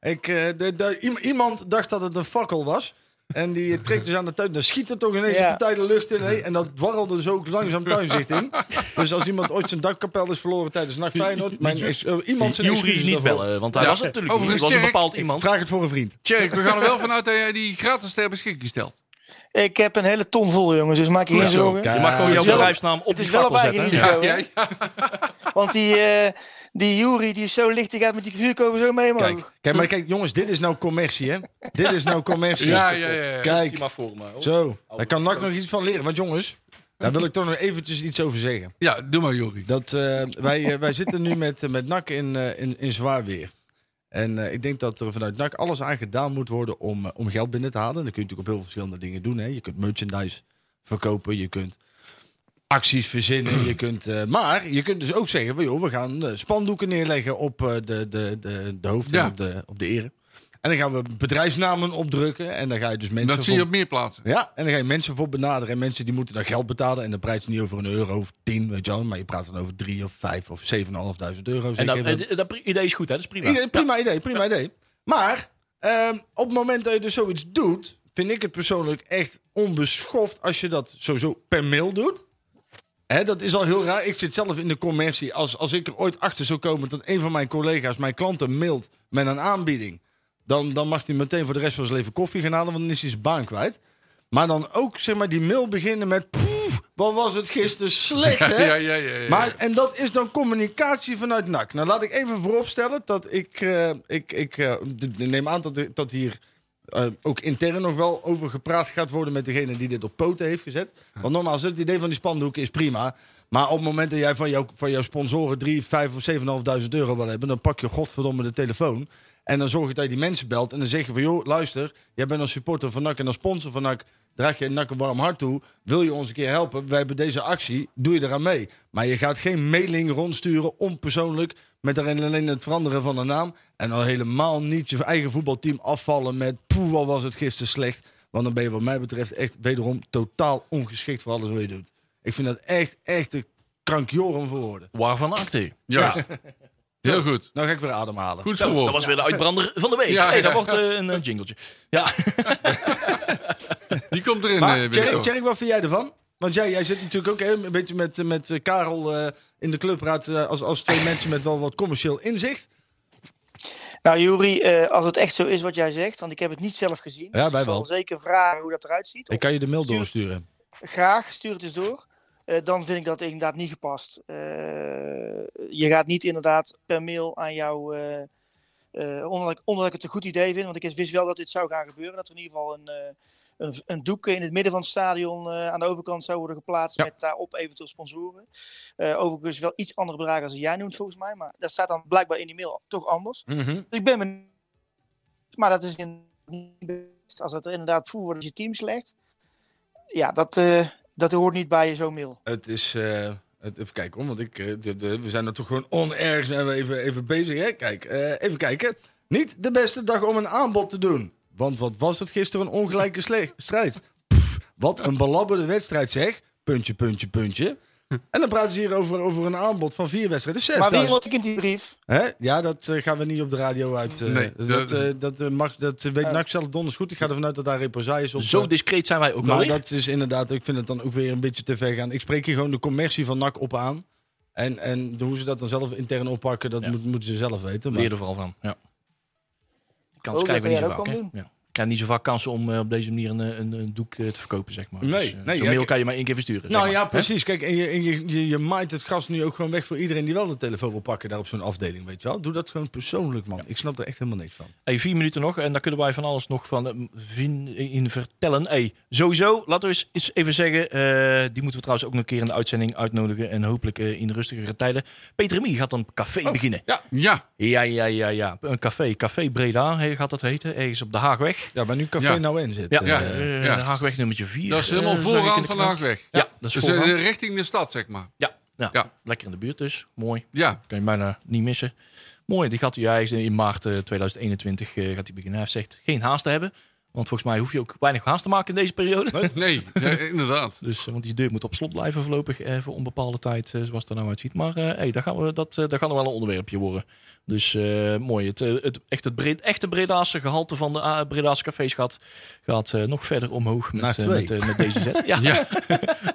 ik, eh, de, de- iem- iemand dacht dat het een fakkel was. En die trekt dus aan de tuin. Dan schiet er toch ineens Ja. een partij de lucht in. En dat dwarrelde dus ook langzaam tuinzicht in. Dus als iemand ooit zijn dakkapel is verloren tijdens Nacht Feyenoord... Mijn ex- eh, iemand zijn Jury niet daarvoor. bellen, want hij Ja, was het natuurlijk niet. overigens, Het was een bepaald iemand. Vraag het voor een vriend. Tjerk, we gaan er wel vanuit dat jij die gratis ter beschikking stelt. Ik heb een hele ton vol, jongens, dus maak je geen zo. zorgen. Je mag gewoon jouw wel- bedrijfsnaam op Het die is wel op fakkel eigen zetten. risico, Ja, hè? ja, ja. Want die, eh die Jury die is zo licht, die gaat met die vuurkogel zo mee omhoog. Kijk, kijk, maar kijk, jongens, dit is nou commercie, hè? dit is nou commercie. Ja, ja, ja, ja. Kijk, maar voor me. zo, daar kan NAC nog iets van leren. Want jongens, daar wil ik toch nog eventjes iets over zeggen. Ja, doe maar, Jori. Dat, eh, wij, eh, wij zitten nu met, eh, met NAC in, in, in zwaar weer. En eh, ik denk dat er vanuit NAC alles aan gedaan moet worden om, om geld binnen te halen. En dat kun je natuurlijk op heel veel verschillende dingen doen. Hè. Je kunt merchandise verkopen, je kunt acties verzinnen. Je kunt, eh, maar je kunt dus ook zeggen, van, joh, we gaan eh, spandoeken neerleggen op eh, de, de, de, de hoofd en Ja. op de, op de eren. En dan gaan we bedrijfsnamen opdrukken. En dan ga je dus mensen Dat zie je voor- op meer plaatsen. ja, en dan ga je mensen voor benaderen. En mensen die moeten dan geld betalen. En dan praat je niet over een euro of tien, weet je wel. Maar je praat dan over drie of vijf of zevenhalfduizend euro. En dat, dat idee is goed, hè? Dat is prima. Idee, prima idee, prima idee. Maar ehm, op het moment dat je dus zoiets doet, vind ik het persoonlijk echt onbeschoft als je dat sowieso per mail doet. Hè, dat is al heel raar. Ik zit zelf in de commercie. Als, als ik er ooit achter zou komen dat een van mijn collega's mijn klanten mailt met een aanbieding, dan, dan mag hij meteen voor de rest van zijn leven koffie gaan halen, want dan is hij zijn baan kwijt. Maar dan ook zeg maar die mail beginnen met, "Poeh, wat was het gisteren slecht, hè? Ja, ja, ja. ja. Maar, en dat is dan communicatie vanuit NAC. Nou, laat ik even vooropstellen dat ik, eh, ik, ik eh, neem aan dat, dat hier eh, ook intern nog wel over gepraat gaat worden met degene die dit op poten heeft gezet. Want nogmaals, het idee van die spandoeken is prima. Maar op het moment dat jij van, jou, van jouw sponsoren 3, 5 of 7.500 euro wil hebben, dan pak je godverdomme de telefoon. En dan zorg je dat je die mensen belt en dan zeg je van, joh, luister, jij bent als supporter van NAC en als sponsor van NAC, draag je NAC een warm hart toe. Wil je ons een keer helpen? Wij hebben deze actie, doe je eraan mee. Maar je gaat geen mailing rondsturen, onpersoonlijk, met daarin alleen het veranderen van de naam. En al helemaal niet je eigen voetbalteam afvallen met, poeh, wat was het gisteren slecht. Want dan ben je wat mij betreft echt wederom totaal ongeschikt voor alles wat je doet. Ik vind dat echt, echt een krankjoren voor woorden. Waarvan acte? Juist. Heel goed. Nou ga ik weer ademhalen. Goed Dat verwoord. was weer de uitbrander van de week. Ja, hey, ja. dat wordt eh, een eh, jingletje. Ja, Die komt erin, Maar eh, Tjerk. Tjerk, wat vind jij ervan? Want jij, jij zit natuurlijk ook hè, een beetje met, met Karel eh, in de clubraad eh, als, als twee mensen met wel wat commercieel inzicht. Nou, Jury, eh, als het echt zo is wat jij zegt, want ik heb het niet zelf gezien. Ja, dus wij ik zal wel. zeker vragen hoe dat eruit ziet. Ik kan je de mail Stuur- doorsturen. Graag, stuur het eens door. Eh, dan vind ik dat inderdaad niet gepast. Eh, je gaat niet inderdaad per mail aan jou. Eh, onder, dat ik- het een goed idee vind, want ik wist wel dat dit zou gaan gebeuren. Dat er in ieder geval een, eh, een, een doek in het midden van het stadion eh, aan de overkant zou worden geplaatst. Ja. Met daarop eventueel sponsoren. Eh, overigens wel iets andere bedragen als jij noemt volgens mij. Maar dat staat dan blijkbaar in die mail toch anders. Mhm. Dus ik ben benieuwd. Maar dat is in. Als het er inderdaad voer wordt je team slecht. Ja, dat, dat hoort niet bij zo'n mail. Het is. Even kijken hoor, want ik, eh, de, we zijn er toch gewoon on-air zijn we even, even bezig. Hè? Kijk, eh, even kijken. Niet de beste dag om een aanbod te doen. Want wat was het gisteren een ongelijke strijd? Wat een belabberde wedstrijd zeg. Puntje, puntje, puntje. En dan praten ze hier over, over een aanbod van vier wedstrijden. Zes Maar wie wordt ik in die brief? Hè? Ja, dat eh, gaan we niet op de radio uit. eh, Nee, dat, dat- eh, dat, mag, dat weet NAC zelf donders goed. Ik ga ervan uit dat daar represailles op... zo discreet zijn wij ook wel maar dat is inderdaad, ik vind het dan ook weer een beetje te ver gaan. Ik spreek hier gewoon de commercie van NAC op aan. En, en hoe ze dat dan zelf intern oppakken, dat Ja. moet- moeten ze zelf weten. Maar Leer er vooral van. Ja. Ik kan Oh, niet zo vaak. Ja. krijgt niet zo vaak kansen om eh, op deze manier een, een, een doek eh, te verkopen, zeg maar. Nee, Dus, eh, nee, zo'n ja, mail kan je maar één keer versturen. zeg Nou maar. ja, precies. Kijk, en je, en je, je, je maait het gas nu ook gewoon weg voor iedereen die wel de telefoon wil pakken daar op zo'n afdeling, weet je wel. Doe dat gewoon persoonlijk, man. Ik snap er echt helemaal niks van. Hey, vier minuten nog en daar kunnen wij van alles nog van eh, in vertellen. Hey, sowieso, laten we eens, eens even zeggen, eh, die moeten we trouwens ook nog een keer in de uitzending uitnodigen en hopelijk eh, in rustigere tijden. Peter Remy gaat een café beginnen. Ja, Ja, ja, ja, ja. Een café. Café Breda he, gaat dat heten. Ergens op de Haagweg. Ja, waar nu Café Ja. nou in zit. Ja, eh, eh, ja. de Haagweg nummertje 4. dat is helemaal vooraan van de Haagweg. Ja, dat is Dus eh, vooraan. richting de stad, zeg maar. Ja, ja, Ja. lekker in de buurt dus. Mooi. Ja, Kan je bijna niet missen. Mooi, die gaat hij ja, in maart eh, 2021 eh, gaat hij beginnen. Hij zegt geen haast te hebben. Want volgens mij hoef je ook weinig haast te maken in deze periode. nee, ja, inderdaad. Dus, eh, want die deur moet op slot blijven voorlopig eh, voor onbepaalde tijd, eh, zoals het er nou uitziet. Maar eh hey, daar gaan we, dat, eh, dat gaat nog wel een onderwerpje worden. Dus eh, mooi. Het, eh, het, echt het breed, echte Bredaanse gehalte van de uh, Bredaanse cafés gaat, gaat eh, nog verder omhoog met, Naar eh, met, eh, met deze zet. Ja, Ja.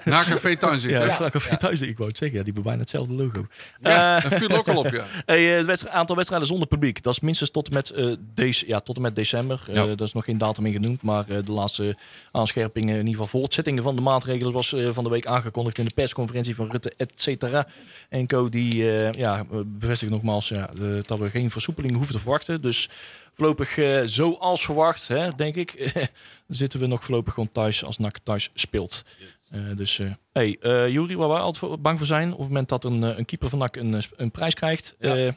Na Café Tuinzicht. ja. Café thuis, ik wou het zeggen. Ja, die hebben bijna hetzelfde logo. Ja, Eh, dat viel ook al op, ja. Eh, het wedstrijd, aantal wedstrijden zonder publiek. Dat is minstens tot en met, eh, deze, ja, tot en met december. Eh, Ja. dat is nog geen datum in genoemd. Maar eh, de laatste aanscherpingen, in ieder geval voortzettingen van de maatregelen, was eh, van de week aangekondigd in de persconferentie van Rutte, et cetera. En Co. Die eh, ja, bevestigt nogmaals ja, dat we geen versoepeling hoeven te verwachten. Dus voorlopig eh, zoals verwacht, hè, denk ik, zitten we nog voorlopig gewoon thuis als NAC thuis speelt. Eh, dus, eh hey, eh Juri, waar wij altijd voor- bang voor zijn, op het moment dat een, een keeper van NAC een, een prijs krijgt, eh,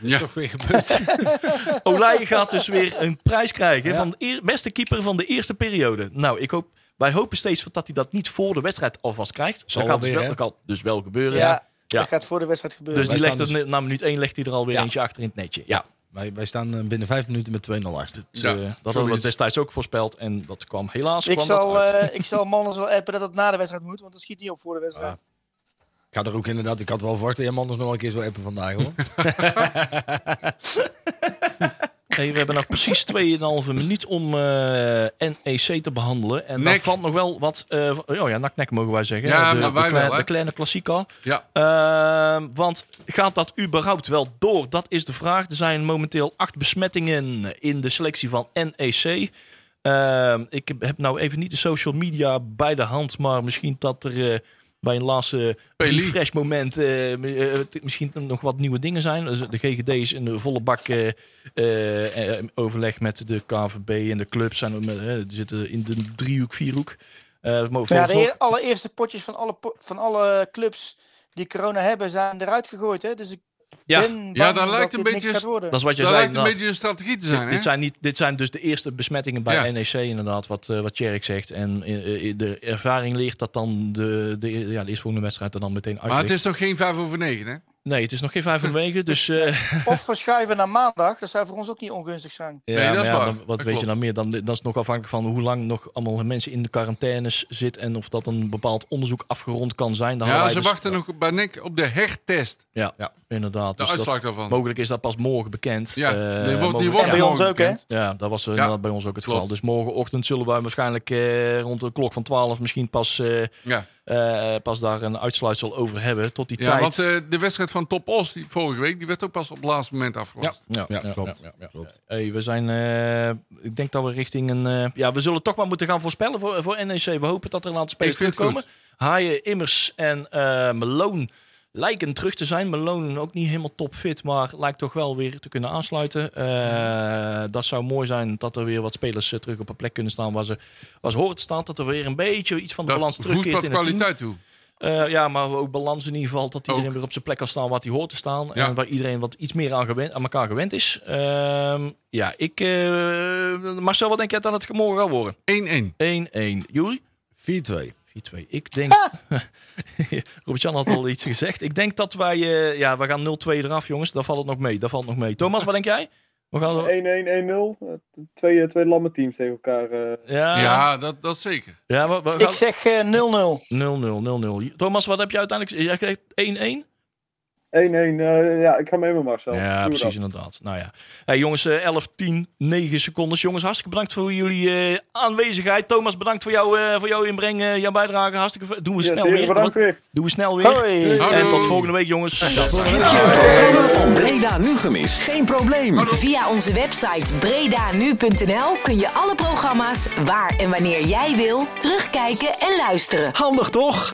Ja, Toch weer gebeurd. Olij gaat dus weer een prijs krijgen van de eer- beste keeper van de eerste periode. Nou, ik hoop, wij hopen steeds dat hij dat niet voor de wedstrijd alvast krijgt. Zal dat gaat wel dus wel, dat kan dus wel gebeuren. Ja, Ja. dat gaat voor de wedstrijd gebeuren. Dus die legt er na minuut 1 legt hij er alweer Ja. eentje achter in het netje. Ja, wij, wij staan eh, binnen vijf minuten met 2-0 achter. dus, Ja, eh, dat hadden we destijds ook voorspeld en dat kwam helaas ik, kwam dat zal, uit. eh, ik zal Manners wel appen dat het na de wedstrijd moet, want dat schiet niet op voor de wedstrijd. Ik ga er ook inderdaad, ik had wel verwacht dat jij man nog wel een keer zo appen vandaag hoor. Hey, we hebben nog precies 2,5 minuut om eh, NEC te behandelen. En Nek. valt nog wel wat... eh oh ja, nak-nek mogen wij zeggen. Ja, de, maar wij de, kleine- wel, de kleine klassieker. ja. Ehm, want gaat dat überhaupt wel door? Dat is de vraag. Er zijn momenteel acht besmettingen in de selectie van NEC. Ehm, ik heb nou even niet de social media bij de hand, maar misschien dat er eh, bij een laatste Peli. refresh moment eh, eh, misschien nog wat nieuwe dingen zijn. Dus de GGD is in de volle bak eh, eh, eh, overleg met de KVB en de clubs. Zijn, met, eh, die zitten in de driehoek, vierhoek. Eh, maar Ja, de allereerste potjes van alle, po- van alle clubs die corona hebben, zijn eruit gegooid. Hè? Dus ik Ja. Ja, daar lijkt dat een dit beetje- dat is wat je Dat zei. lijkt een beetje een strategie te zijn, Dit, hè? dit zijn niet, dit zijn dus de eerste besmettingen bij Ja. NEC, inderdaad, wat, eh wat Tjerk zegt. En eh, eh, de ervaring leert dat dan de, de, ja, de eerstvolgende wedstrijd er dan meteen uit Maar het is toch geen vijf over negen, hè? Nee, het is nog geen vijf van wegen, dus... eh, Of verschuiven naar maandag, dat zou voor ons ook niet ongunstig zijn. ja, Nee, dat is ja, waar. dan- wat Dat weet je dan meer? Dan, dat is nog afhankelijk van hoe lang nog allemaal mensen in de quarantaines zitten en of dat een bepaald onderzoek afgerond kan zijn. Dan Ja, ze dus- wachten nog bij NEC op de hertest. Ja, inderdaad. De Dus dat- uitslag daarvan. mogelijk is dat pas morgen bekend. Ja, Eh, die wordt, die wordt En bij morgen ons ook, hè? Ja, dat was Ja, inderdaad bij ons ook het klopt. geval. Dus morgenochtend zullen wij waarschijnlijk eh, rond de klok van 12 misschien pas, eh, Ja, eh, pas daar een uitsluitsel over hebben. Tot die ja tijd. want eh, de wedstrijd van Top Os die vorige week, die werd ook pas op het laatste moment afgelast. ja, Ja, klopt. klopt. Hey, we zijn, eh, ik denk dat we richting een. eh, ja, we zullen toch maar moeten gaan voorspellen voor, voor NEC. We hopen dat er een aantal spelers terugkomen. Haaien, Immers en eh Meloon lijken terug te zijn. Meloon ook niet helemaal topfit, maar lijkt toch wel weer te kunnen aansluiten. Eh, dat zou mooi zijn dat er weer wat spelers eh, terug op een plek kunnen staan waar ze, waar ze horen te staan. Dat er weer een beetje iets van de Dat balans terugkeert wat in het team. kwaliteit toe. Eh, ja, maar ook balans in ieder geval. Dat iedereen Ook. weer op zijn plek kan staan waar hij hoort te staan. Ja. En waar iedereen wat iets meer aan, gewend, aan elkaar gewend is. Ehm, ja, ik... eh, Marcel, wat denk jij dat het morgen gaat worden? 1-1. 1-1. Juri? 4-2. 4-2. Ik denk... Robert-Jan had al iets gezegd. Ik denk dat wij... eh, ja, we gaan 0-2 eraf, jongens. Daar valt het nog mee. Daar valt het nog mee. Thomas, wat denk jij? We gaan... 1-1, 1-0. Eh, Twee, twee lamme teams tegen elkaar. eh. Ja, ja. Ja, dat, dat zeker. we, we Ik gaan... zeg eh, 0-0. 0-0, 0-0. Thomas, wat heb jij uiteindelijk... Jij kreeg 1-1? 1-1. eh, ja, ik ga mee met Marcel. Ja, precies dat. inderdaad. Nou ja. Hey, jongens, eh, 11, 10, 9 seconden. Jongens, hartstikke bedankt voor jullie eh, aanwezigheid. Thomas, bedankt voor, jou, eh, voor jouw inbreng, jouw bijdrage. Hartstikke Doen we snel weer. bedankt weer. Doen we snel weer. Hoi. En tot volgende week, jongens. Heb je een programma van Breda nu gemist? Geen probleem. Via onze website bredanu.nl kun je alle programma's waar en wanneer jij wil terugkijken en luisteren. Handig toch?